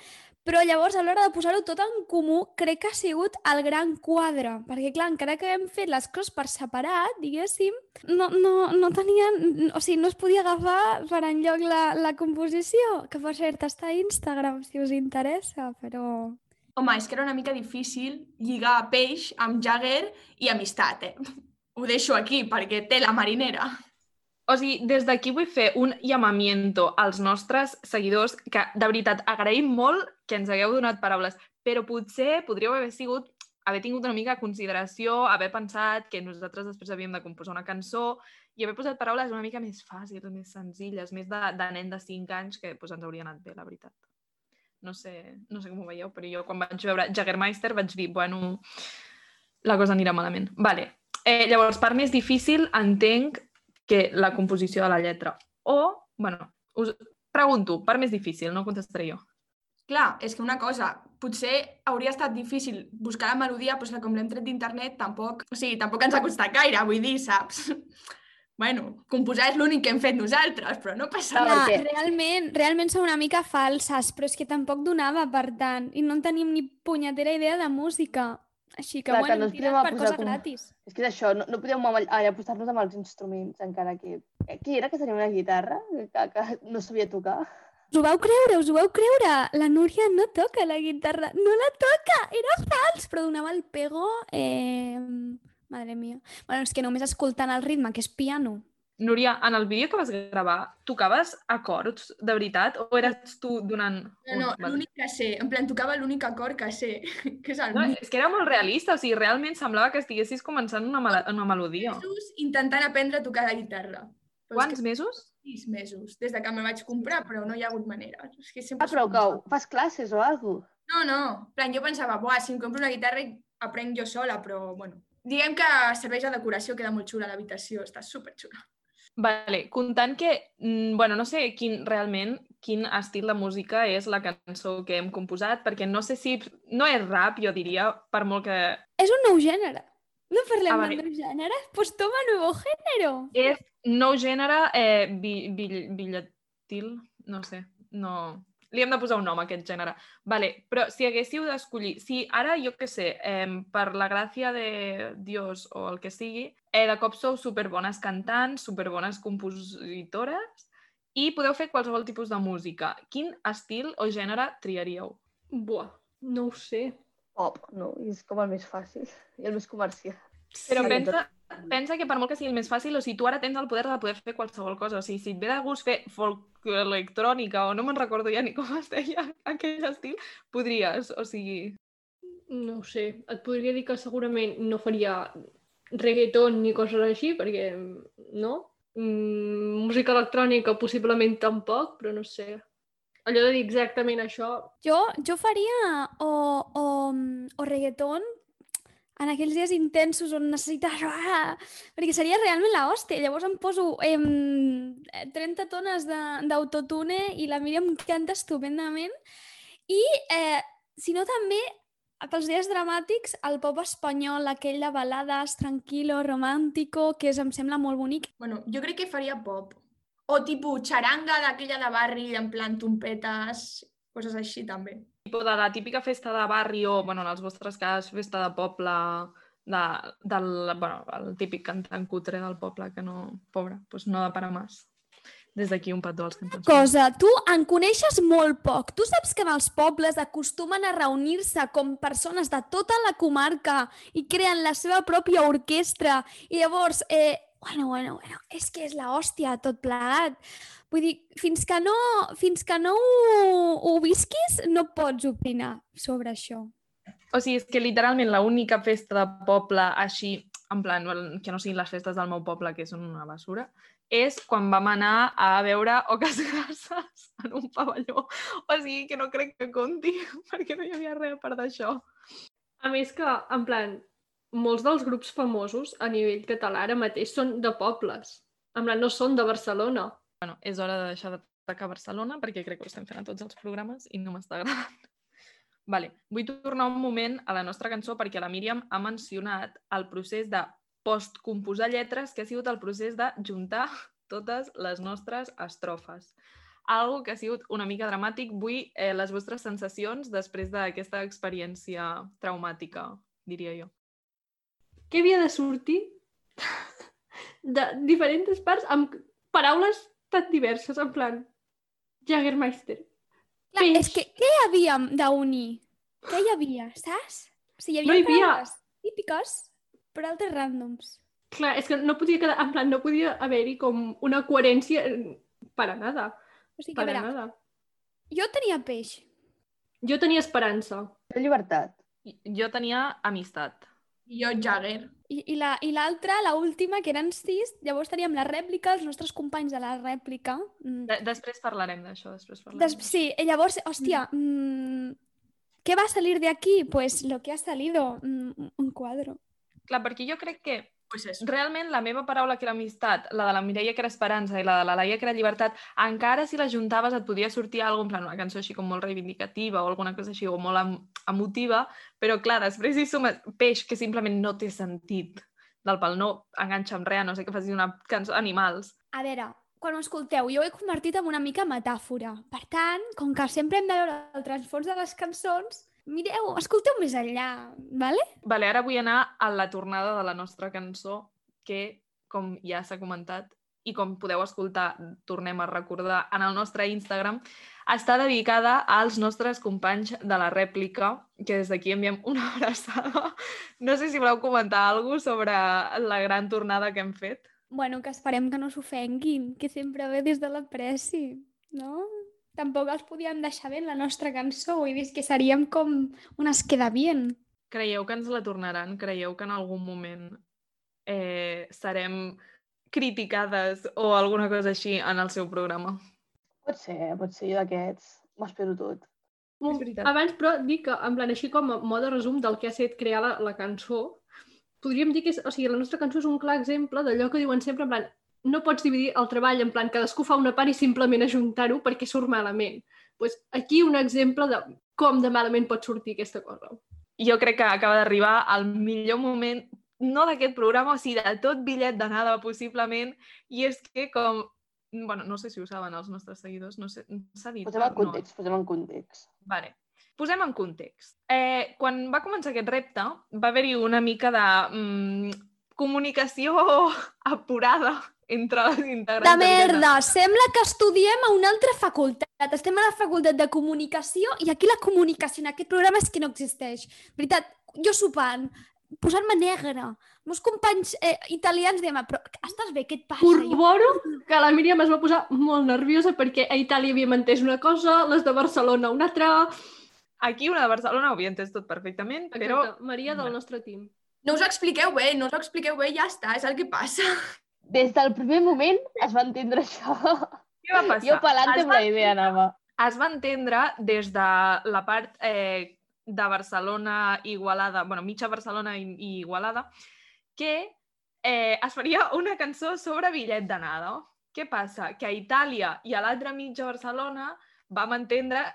Però llavors, a l'hora de posar-ho tot en comú, crec que ha sigut el gran quadre. Perquè, clar, encara que hem fet les coses per separat, diguéssim, no, no, no tenien... O sigui, no es podia agafar per enlloc la, la composició, que per cert està a Instagram, si us interessa, però... Home, és que era una mica difícil lligar peix amb Jagger i amistat, eh? Ho deixo aquí, perquè té la marinera. O sigui, des d'aquí vull fer un llamamiento als nostres seguidors que, de veritat, agraïm molt que ens hagueu donat paraules, però potser podríeu haver sigut haver tingut una mica de consideració, haver pensat que nosaltres després havíem de composar una cançó i haver posat paraules una mica més fàcils, més senzilles, més de, de nen de 5 anys, que pues, ens hauria anat bé, la veritat. No sé, no sé com ho veieu, però jo quan vaig veure Jagermeister vaig dir, bueno, la cosa anirà malament. Vale. Eh, llavors, part més difícil entenc que la composició de la lletra. O, bueno, us pregunto, part més difícil, no contestaré jo. Clar, és que una cosa, potser hauria estat difícil buscar la melodia, però com l'hem tret d'internet tampoc, o sigui, tampoc ens ha costat gaire, vull dir, saps? Bueno, composar és l'únic que hem fet nosaltres, però no passa Clar, res. realment, realment són una mica falses, però és que tampoc donava, per tant, i no en tenim ni punyetera idea de música. Així que, Clar, que bueno, no ens tirat podem per cosa com- gratis. És que és això, no, no podíem posar-nos amb els instruments, encara que... eh, Qui era que tenia una guitarra que, que no sabia tocar? Us ho vau creure, us ho vau creure? La Núria no toca la guitarra, no la toca, era fals, però donava el pego... Eh... Madre mia. Bueno, és que només escoltant el ritme, que és piano. Núria, en el vídeo que vas gravar, tocaves acords de veritat o eres tu donant... No, no, l'únic que sé, en plan, tocava l'únic acord que sé, que és el No, és que era molt realista, o sigui, realment semblava que estiguessis començant una, mel una melodia. mesos intentant aprendre a tocar la guitarra. Però Quants que- mesos? Sis mesos, des de que me'l vaig comprar, però no hi ha hagut manera. És que sempre Ah, però que fas classes o alguna No, no, en plan, jo pensava, buah, si em compro una guitarra i aprenc jo sola, però, bueno, diguem que serveix de decoració, queda molt xula l'habitació, està superxula. Vale, comptant que, mm, bueno, no sé quin, realment quin estil de música és la cançó que hem composat, perquè no sé si... No és rap, jo diria, per molt que... És un nou gènere. No parlem Ah, vale. de nous gèneres? Pues toma nuevo género. És nou gènere eh, bi, bi, billatil, no sé, no... Li hem de posar un nom a aquest gènere. Vale, però si haguéssiu d'escollir... Si ara, jo què sé, eh, per la gràcia de Dios o el que sigui, eh, de cop sou superbones cantants, superbones compositores i podeu fer qualsevol tipus de música. Quin estil o gènere triaríeu? Buah, no ho sé. Pop, no, és com el més fàcil i el més comercial. Però Sí, pensa, pensa que per molt que sigui el més fàcil, o sigui, tu ara tens el poder de poder fer qualsevol cosa. O sigui, si et ve de gust fer folk electrònica o no me'n recordo ja ni com es deia aquell estil, podries, o sigui... No ho sé. Et podria dir que segurament no faria reggaeton ni coses així, perquè no. Mm, música electrònica possiblement tampoc, però no sé. Allò de dir exactament això... Jo, jo faria o, o, o reggaeton en aquells dies intensos on necessites... Ah, perquè seria realment la hòstia. Llavors em poso em, 30 tones d'autotune i la Míriam canta estupendament. I, eh, si no, també pels dies dramàtics, el pop espanyol, aquell de balades, tranquilo, romàntico, que és, em sembla molt bonic. Bueno, jo crec que faria pop. O tipus xaranga d'aquella de barri, en plan trompetes, coses així també. Tipo de la típica festa de barri o, bueno, en els vostres cas, festa de poble, de, del, bueno, el típic cantant cutre del poble que no, pobre, doncs no de parar més. Des d'aquí un petó als cantants. Cosa, tu en coneixes molt poc. Tu saps que en els pobles acostumen a reunir-se com persones de tota la comarca i creen la seva pròpia orquestra i llavors, eh, bueno, bueno, bueno, és que és la hòstia tot plegat. Vull dir, fins que no, fins que no ho, ho visquis, no pots opinar sobre això. O sigui, és que literalment l'única festa de poble així, en plan, que no siguin les festes del meu poble, que són una basura, és quan vam anar a veure Oques Grasses en un pavelló. O sigui, que no crec que conti, perquè no hi havia res a part d'això. A més que, en plan, molts dels grups famosos a nivell català ara mateix són de pobles. En plan, no són de Barcelona. Bueno, és hora de deixar d'atacar Barcelona perquè crec que ho estem fent a tots els programes i no m'està agradant. Vale. Vull tornar un moment a la nostra cançó perquè la Míriam ha mencionat el procés de postcomposar lletres, que ha sigut el procés de juntar totes les nostres estrofes. Algo que ha sigut una mica dramàtic. Vull eh, les vostres sensacions després d'aquesta experiència traumàtica, diria jo. Què havia de sortir de diferents parts amb paraules tan diverses, en plan Jagermeister. Clar, és que què hi havia d'unir? Què hi havia, saps? O sigui, hi havia, No hi havia. típiques, però altres ràndoms. Clar, és que no podia quedar, en plan, no podia haver-hi com una coherència eh, para nada. O sigui, para a veure, nada. Jo tenia peix. Jo tenia esperança. De llibertat. Jo tenia amistat. I jo Jagger. I, i la- i l'altra, la última, que eren sis, llavors teníem la rèplica, els nostres companys de la rèplica. Mm. De després parlarem d'això, després parlarem. Des, sí, i llavors, hòstia, mm, ¿qué va a salir de aquí? Pues lo que ha salido, mm, un cuadro. Clar, perquè jo crec que pues realment la meva paraula que era amistat, la de la Mireia que era esperança i la de la Laia que era llibertat, encara si les juntaves et podia sortir alguna en plan una cançó així com molt reivindicativa o alguna cosa així o molt em emotiva, però clar, després hi sumes peix que simplement no té sentit del pal no enganxa amb res, no sé que facis una cançó d'animals. A veure, quan ho escolteu, jo ho he convertit en una mica metàfora. Per tant, com que sempre hem de veure el transfons de les cançons, mireu, escolteu més enllà, vale? Vale, ara vull anar a la tornada de la nostra cançó, que, com ja s'ha comentat, i com podeu escoltar, tornem a recordar, en el nostre Instagram, està dedicada als nostres companys de la rèplica, que des d'aquí enviem una abraçada. No sé si voleu comentar alguna sobre la gran tornada que hem fet. Bueno, que esperem que no s'ofenguin, que sempre ve des de l'apreci, no? Tampoc els podíem deixar bé en la nostra cançó, vull dir que seríem com unes queda bien. Creieu que ens la tornaran? Creieu que en algun moment eh, serem criticades o alguna cosa així en el seu programa? Pot ser, pot ser, jo d'aquests. M'ho espero tot. Abans, però, dic que, en plan, així com a mode resum del que ha estat crear la, la cançó, podríem dir que és, o sigui, la nostra cançó és un clar exemple d'allò que diuen sempre, en plan, no pots dividir el treball en plan cadascú fa una part i simplement ajuntar-ho perquè surt malament. pues aquí un exemple de com de malament pot sortir aquesta cosa. Jo crec que acaba d'arribar el millor moment, no d'aquest programa, o sigui, de tot bitllet d'anada, possiblement, i és que com... Bueno, no sé si ho saben els nostres seguidors, no sé, s'ha dit... Posem en no. context, posem en context. Vale. Posem en context. Eh, quan va començar aquest repte, va haver-hi una mica de mm, comunicació apurada entre les integrants. De de merda! Sembla que estudiem a una altra facultat. Estem a la facultat de comunicació i aquí la comunicació en aquest programa és que no existeix. Veritat, jo sopant, posant-me negra. Meus companys eh, italians diem, però estàs bé? Què et passa? Corroboro que la Míriam es va posar molt nerviosa perquè a Itàlia havíem entès una cosa, les de Barcelona una altra... Aquí una de Barcelona ho havia entès tot perfectament, però... Exacte, Maria del nostre team. No us ho expliqueu bé, no us ho expliqueu bé, ja està, és el que passa. Des del primer moment es va entendre això. Què va passar? Jo pelante amb la idea anava. es va entendre des de la part eh, de Barcelona, Igualada, bueno, mitja Barcelona i, i Igualada, que eh, es faria una cançó sobre bitllet d'anada. Què passa? Que a Itàlia i a l'altra mitja Barcelona vam entendre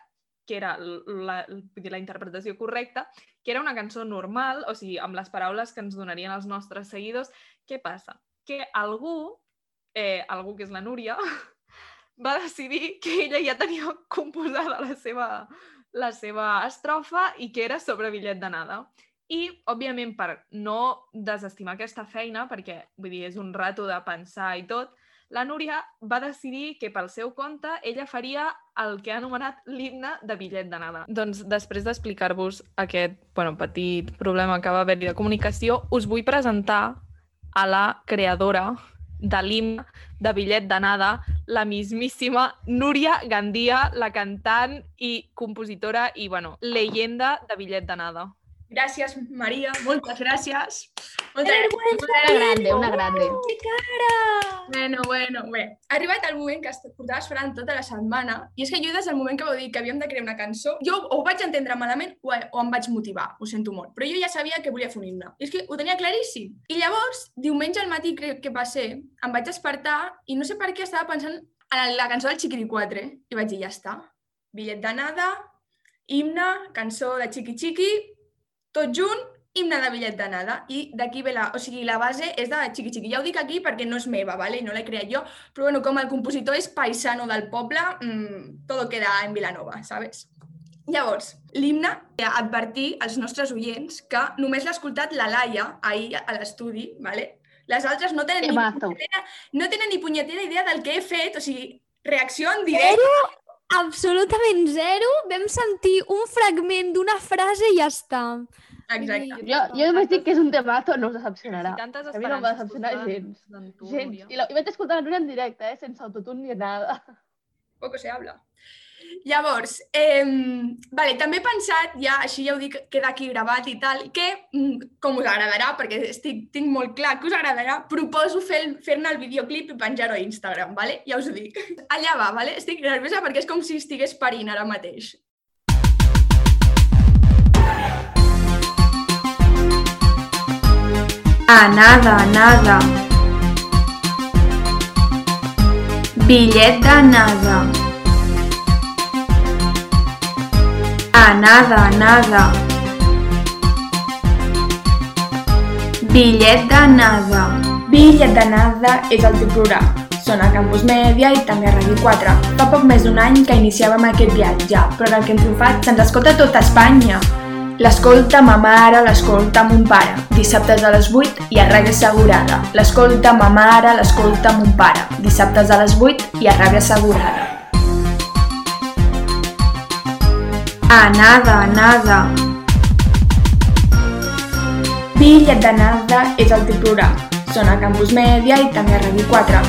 que era la, la interpretació correcta, que era una cançó normal, o sigui, amb les paraules que ens donarien els nostres seguidors. Què passa? Que algú, eh, algú que és la Núria, va decidir que ella ja tenia composada la seva, la seva estrofa i que era sobre bitllet d'anada. I, òbviament, per no desestimar aquesta feina, perquè vull dir, és un rato de pensar i tot, la Núria va decidir que pel seu compte ella faria el que ha anomenat l'himne de bitllet d'anada. Doncs després d'explicar-vos aquest bueno, petit problema que va haver-hi de comunicació, us vull presentar a la creadora de l'himne de bitllet d'anada, la mismíssima Núria Gandia, la cantant i compositora i, bueno, leyenda de bitllet d'anada. Gràcies, Maria, moltes gràcies. Moltes gràcies. Una grande, una grande. Que cara! Bueno, bueno, bé. Ha arribat el moment que portava esperant tota la setmana i és que jo des del moment que vau dir que havíem de crear una cançó, jo o ho vaig entendre malament o, o em vaig motivar, ho sento molt, però jo ja sabia que volia fer un himne. I és que ho tenia claríssim. I llavors, diumenge al matí crec que va ser, em vaig despertar i no sé per què estava pensant en la cançó del Chiquiri 4 i vaig dir, ja està. Bitllet d'anada, himne, cançó de Chiqui Chiqui, tot junt, himne de bitllet d'anada. I d'aquí ve la... O sigui, la base és de Chiqui Chiqui. Ja ho dic aquí perquè no és meva, ¿vale? no l'he creat jo, però bueno, com el compositor és paisano del poble, mmm, todo queda en Vilanova, ¿sabes? Llavors, l'himne, advertir als nostres oients que només l'ha escoltat la Laia ahir a l'estudi, ¿vale? Les altres no tenen, ni punyetera, no tenen ni punyetera idea del que he fet, o sigui, reacció en directe. Absolutament zero. Vam sentir un fragment d'una frase i ja està. Exacte. Jo, jo només dic que és un temazo, no us decepcionarà. Si tantes a mi no em va decepcionar gens. Gens. I, la, I vaig escoltar la Núria en directe, eh? sense autotune ni nada. poco se habla. Llavors, eh, vale, també he pensat, ja així ja ho dic, queda aquí gravat i tal, que, mm, com us agradarà, perquè estic, tinc molt clar que us agradarà, proposo fer-ne fer el videoclip i penjar-ho a Instagram, vale? ja us ho dic. Allà va, vale? estic nerviosa perquè és com si estigués parint ara mateix. A nada, nada. Bitllet d'anada. A nada, nada. Bitllet d'anada. Bitllet d'anada és el programa. Són a Campus Mèdia i també a Ràdio 4. Fa poc més d'un any que iniciàvem aquest viatge, però el que hem triomfat se'ns escolta a tot Espanya. L'escolta ma mare, l'escolta mon pare. Dissabtes a les 8 i a Ràdio Assegurada. L'escolta ma mare, l'escolta mon pare. Dissabtes a les 8 i a Ràdio Assegurada. A nada, nada. Bitllet d'anada és el programa. Són a Campus Mèdia i també a Ràdio 4.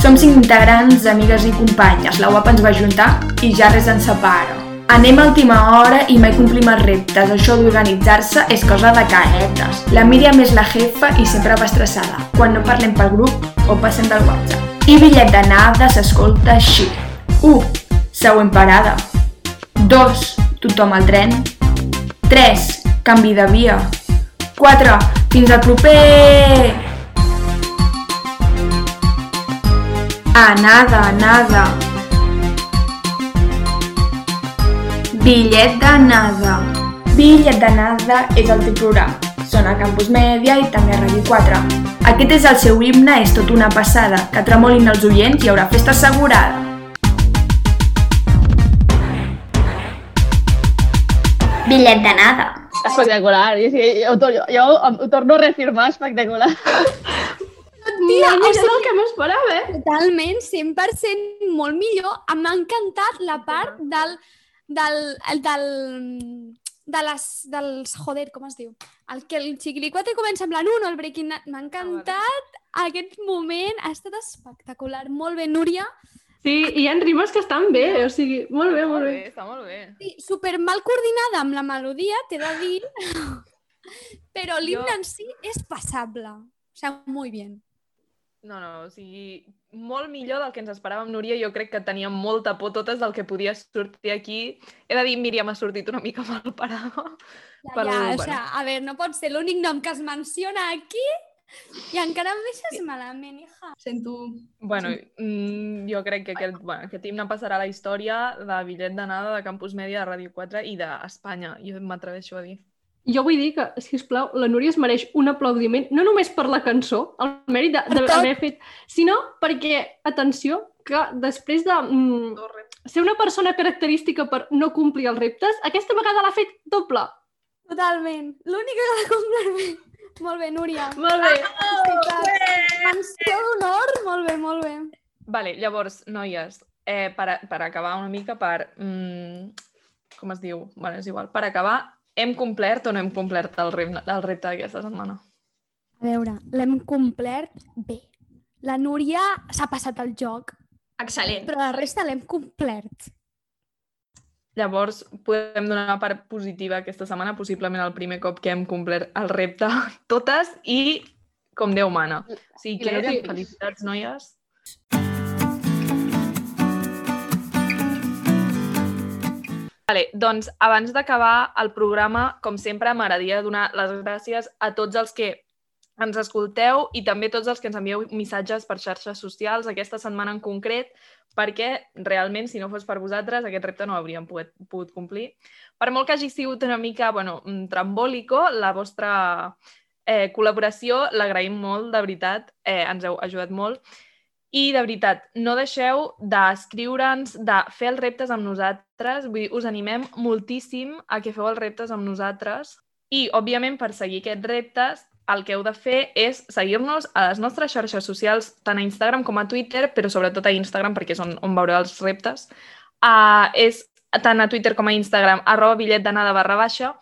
Som cinc integrants, amigues i companyes. La UAP ens va juntar i ja res ens separa. Anem a última hora i mai complim els reptes. Això d'organitzar-se és cosa de caetes. La Míriam és la jefa i sempre va estressada, quan no parlem pel grup o passem del WhatsApp. I bitllet d'anada s'escolta així. 1. Següent parada. 2. Tothom al tren. 3. Canvi de via. 4. Fins al proper! A nada, nada. Bitllet d'anada. Bitllet d'anada és el teu programa. Són a Campus Mèdia i també a Ràdio 4. Aquest és el seu himne, és tot una passada. Que tremolin els oients i hi haurà festa assegurada. Bitllet d'anada. Espectacular. Jo, jo, jo, jo, jo ho torno a reafirmar, espectacular. Tia, No, o és el que m'esperava, eh? Totalment, 100% molt millor. M'ha encantat la part del, del, el del, de les, dels, joder, com es diu? El que el xiquilicuatre comença amb la Nuno, el Breaking Night. M'ha encantat aquest moment, ha estat espectacular. Molt bé, Núria. Sí, i hi ha rimes que estan bé, o sigui, molt bé, molt bé. Està molt bé. Sí, super mal coordinada amb la melodia, t'he de dir, però l'himne en si és passable. O sigui, molt bé. No, no, o sigui, molt millor del que ens esperàvem, Núria. Jo crec que teníem molta por totes del que podia sortir aquí. He de dir, Míriam ha sortit una mica mal parada. Ja, Però, ja, o bueno. sigui, a veure, no pot ser l'únic nom que es menciona aquí i encara em deixes malament, hija. Sento... Bueno, mm, jo crec que aquest, bueno, aquest himne passarà a la història de bitllet d'anada de Campus Mèdia de Ràdio 4 i d'Espanya, jo m'atreveixo a dir. Jo vull dir que, si us plau, la Núria es mereix un aplaudiment, no només per la cançó, el mèrit de- d'haver fet, sinó perquè, atenció, que després de mm, ser una persona característica per no complir els reptes, aquesta vegada l'ha fet doble. Totalment. L'única que l'ha complert bé. Molt bé, Núria. Molt bé. Menció d'honor, molt bé, molt bé. Vale, llavors, noies, eh, per, a- per acabar una mica, per... Mm, com es diu? Bueno, és igual. Per acabar, hem complert o no hem complert el, repte, el repte d'aquesta setmana? A veure, l'hem complert bé. La Núria s'ha passat el joc. Excel·lent. Però la resta l'hem complert. Llavors, podem donar una part positiva aquesta setmana, possiblement el primer cop que hem complert el repte totes i com Déu mana. O sigui, que amb felicitats, noies. Vale, doncs abans d'acabar el programa, com sempre, m'agradaria donar les gràcies a tots els que ens escolteu i també tots els que ens envieu missatges per xarxes socials aquesta setmana en concret, perquè realment, si no fos per vosaltres, aquest repte no hauríem pogut, pogut complir. Per molt que hagi sigut una mica bueno, mm, trambòlico, la vostra eh, col·laboració l'agraïm molt, de veritat, eh, ens heu ajudat molt. I, de veritat, no deixeu d'escriure'ns, de fer els reptes amb nosaltres. Vull dir, us animem moltíssim a que feu els reptes amb nosaltres. I, òbviament, per seguir aquests reptes, el que heu de fer és seguir-nos a les nostres xarxes socials, tant a Instagram com a Twitter, però sobretot a Instagram, perquè és on, on veureu els reptes. Uh, és tant a Twitter com a Instagram, arroba bitllet d'anada barra baixa.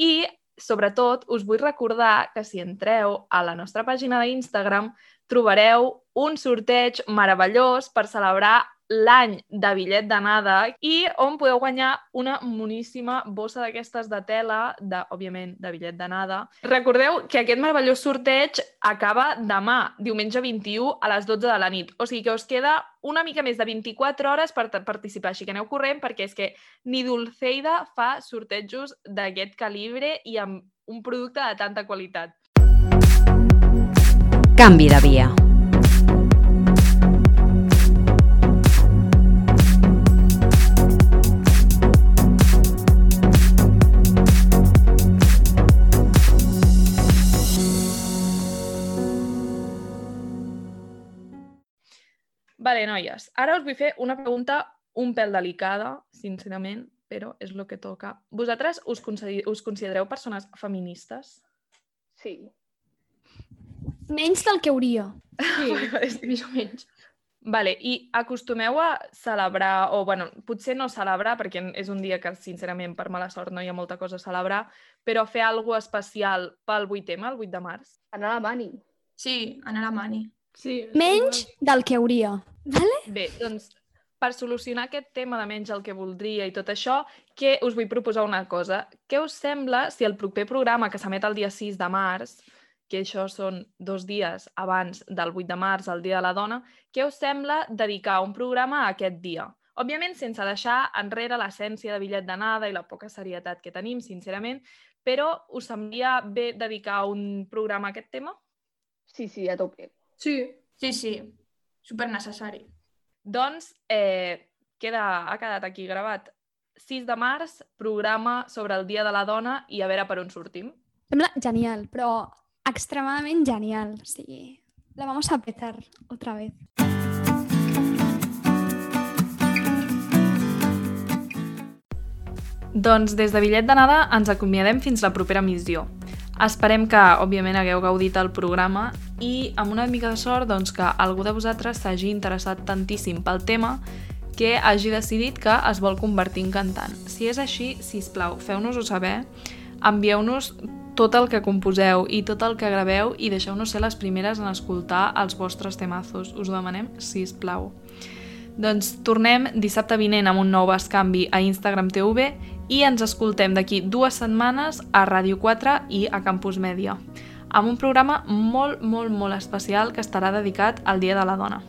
I, sobretot, us vull recordar que si entreu a la nostra pàgina d'Instagram trobareu un sorteig meravellós per celebrar l'any de bitllet d'anada i on podeu guanyar una moníssima bossa d'aquestes de tela, de, òbviament, de bitllet d'anada. Recordeu que aquest meravellós sorteig acaba demà, diumenge 21, a les 12 de la nit. O sigui que us queda una mica més de 24 hores per participar, així que aneu corrent perquè és que ni Dulceida fa sortejos d'aquest calibre i amb un producte de tanta qualitat. Canvi de via. Vale, noies, ara us vull fer una pregunta un pèl delicada, sincerament, però és el que toca. Vosaltres us, us considereu persones feministes? Sí. Menys del que hauria. Sí, més o menys. Vale, i acostumeu a celebrar, o bueno, potser no celebrar, perquè és un dia que, sincerament, per mala sort no hi ha molta cosa a celebrar, però fer alguna especial pel 8M, el 8 de març? Anar a la mani. Sí, anar a la mani. Sí. Menys del que hauria. Vale? Bé, doncs, per solucionar aquest tema de menys el que voldria i tot això, que us vull proposar una cosa. Què us sembla si el proper programa que s'emet el dia 6 de març, que això són dos dies abans del 8 de març, el Dia de la Dona, què us sembla dedicar un programa a aquest dia? Òbviament, sense deixar enrere l'essència de bitllet d'anada i la poca serietat que tenim, sincerament, però us semblia bé dedicar un programa a aquest tema? Sí, sí, a tope. Sí. Sí, sí. Super necessari. Doncs eh, queda, ha quedat aquí gravat 6 de març, programa sobre el Dia de la Dona i a veure per on sortim. Sembla genial, però extremadament genial. O sigui, la vamos a petar otra vez. Doncs des de Bitllet d'Anada ens acomiadem fins la propera missió. Esperem que, òbviament, hagueu gaudit el programa i, amb una mica de sort, doncs, que algú de vosaltres s'hagi interessat tantíssim pel tema que hagi decidit que es vol convertir en cantant. Si és així, si plau, feu-nos-ho saber, envieu-nos tot el que composeu i tot el que graveu i deixeu-nos ser les primeres en escoltar els vostres temazos. Us ho demanem, si plau. Doncs tornem dissabte vinent amb un nou bascanvi a Instagram TV i ens escoltem d'aquí dues setmanes a Ràdio 4 i a Campus Mèdia, amb un programa molt, molt, molt especial que estarà dedicat al Dia de la Dona.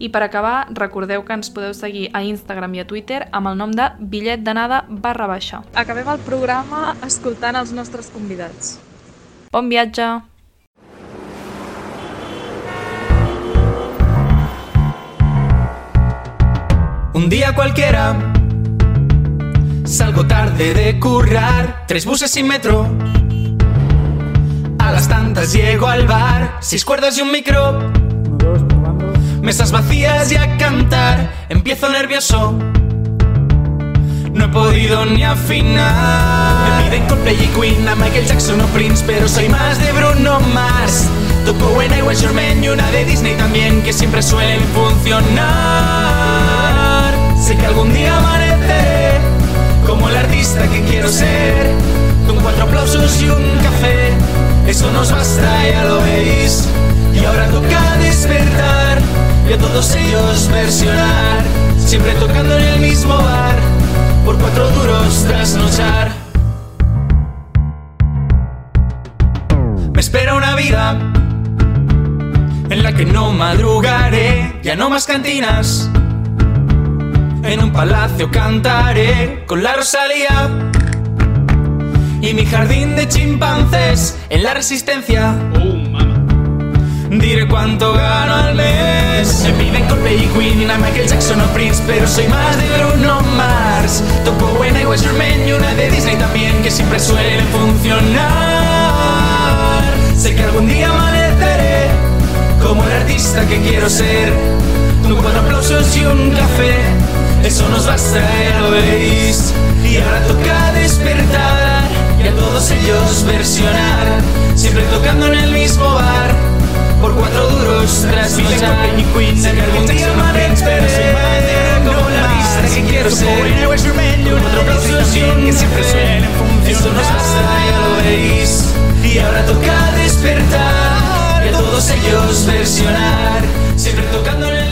I per acabar, recordeu que ens podeu seguir a Instagram i a Twitter amb el nom de bitllet d'anada barra baixa. Acabem el programa escoltant els nostres convidats. Bon viatge! Un día cualquiera Salgo tarde de currar. Tres buses sin metro. A las tantas llego al bar. Seis cuerdas y un micro. Mesas vacías y a cantar. Empiezo nervioso. No he podido ni afinar. Me piden Coldplay y Queen A Michael Jackson o Prince Pero soy más de Bruno Mars. Toco I Was Your Man Y una de Disney también Que siempre suelen funcionar. Sé que algún día amaneceré Como el artista que quiero ser. Con cuatro aplausos y un café Eso nos basta, ya lo veis. Y ahora toca despertar Y a todos ellos versionar Siempre tocando en el mismo bar Por cuatro duros trasnochar. Me espera una vida En la que no madrugaré Ya no más cantinas en un palacio cantaré con la Rosalía y mi jardín de chimpancés en la resistencia. Diré cuánto gano al mes. Me piden Coldplay y Queen y una Michael Jackson o Prince, pero soy más de Bruno Mars. Toco I Was Your Man y una de Disney también que siempre suelen funcionar. Sé que algún día amaneceré como el artista que quiero ser. Con cuatro aplausos y un café eso nos basta, ya lo veis. Y ahora toca despertar y a todos ellos versionar. Siempre tocando en el mismo bar. Por cuatro duros tras nochar. Sé que algún día amaneceré como la artista que quiero ser. Con cuatro aplausos y un café. Eso nos basta, ya lo veis. Y ahora toca despertar y a todos ellos versionar. Siempre tocando en el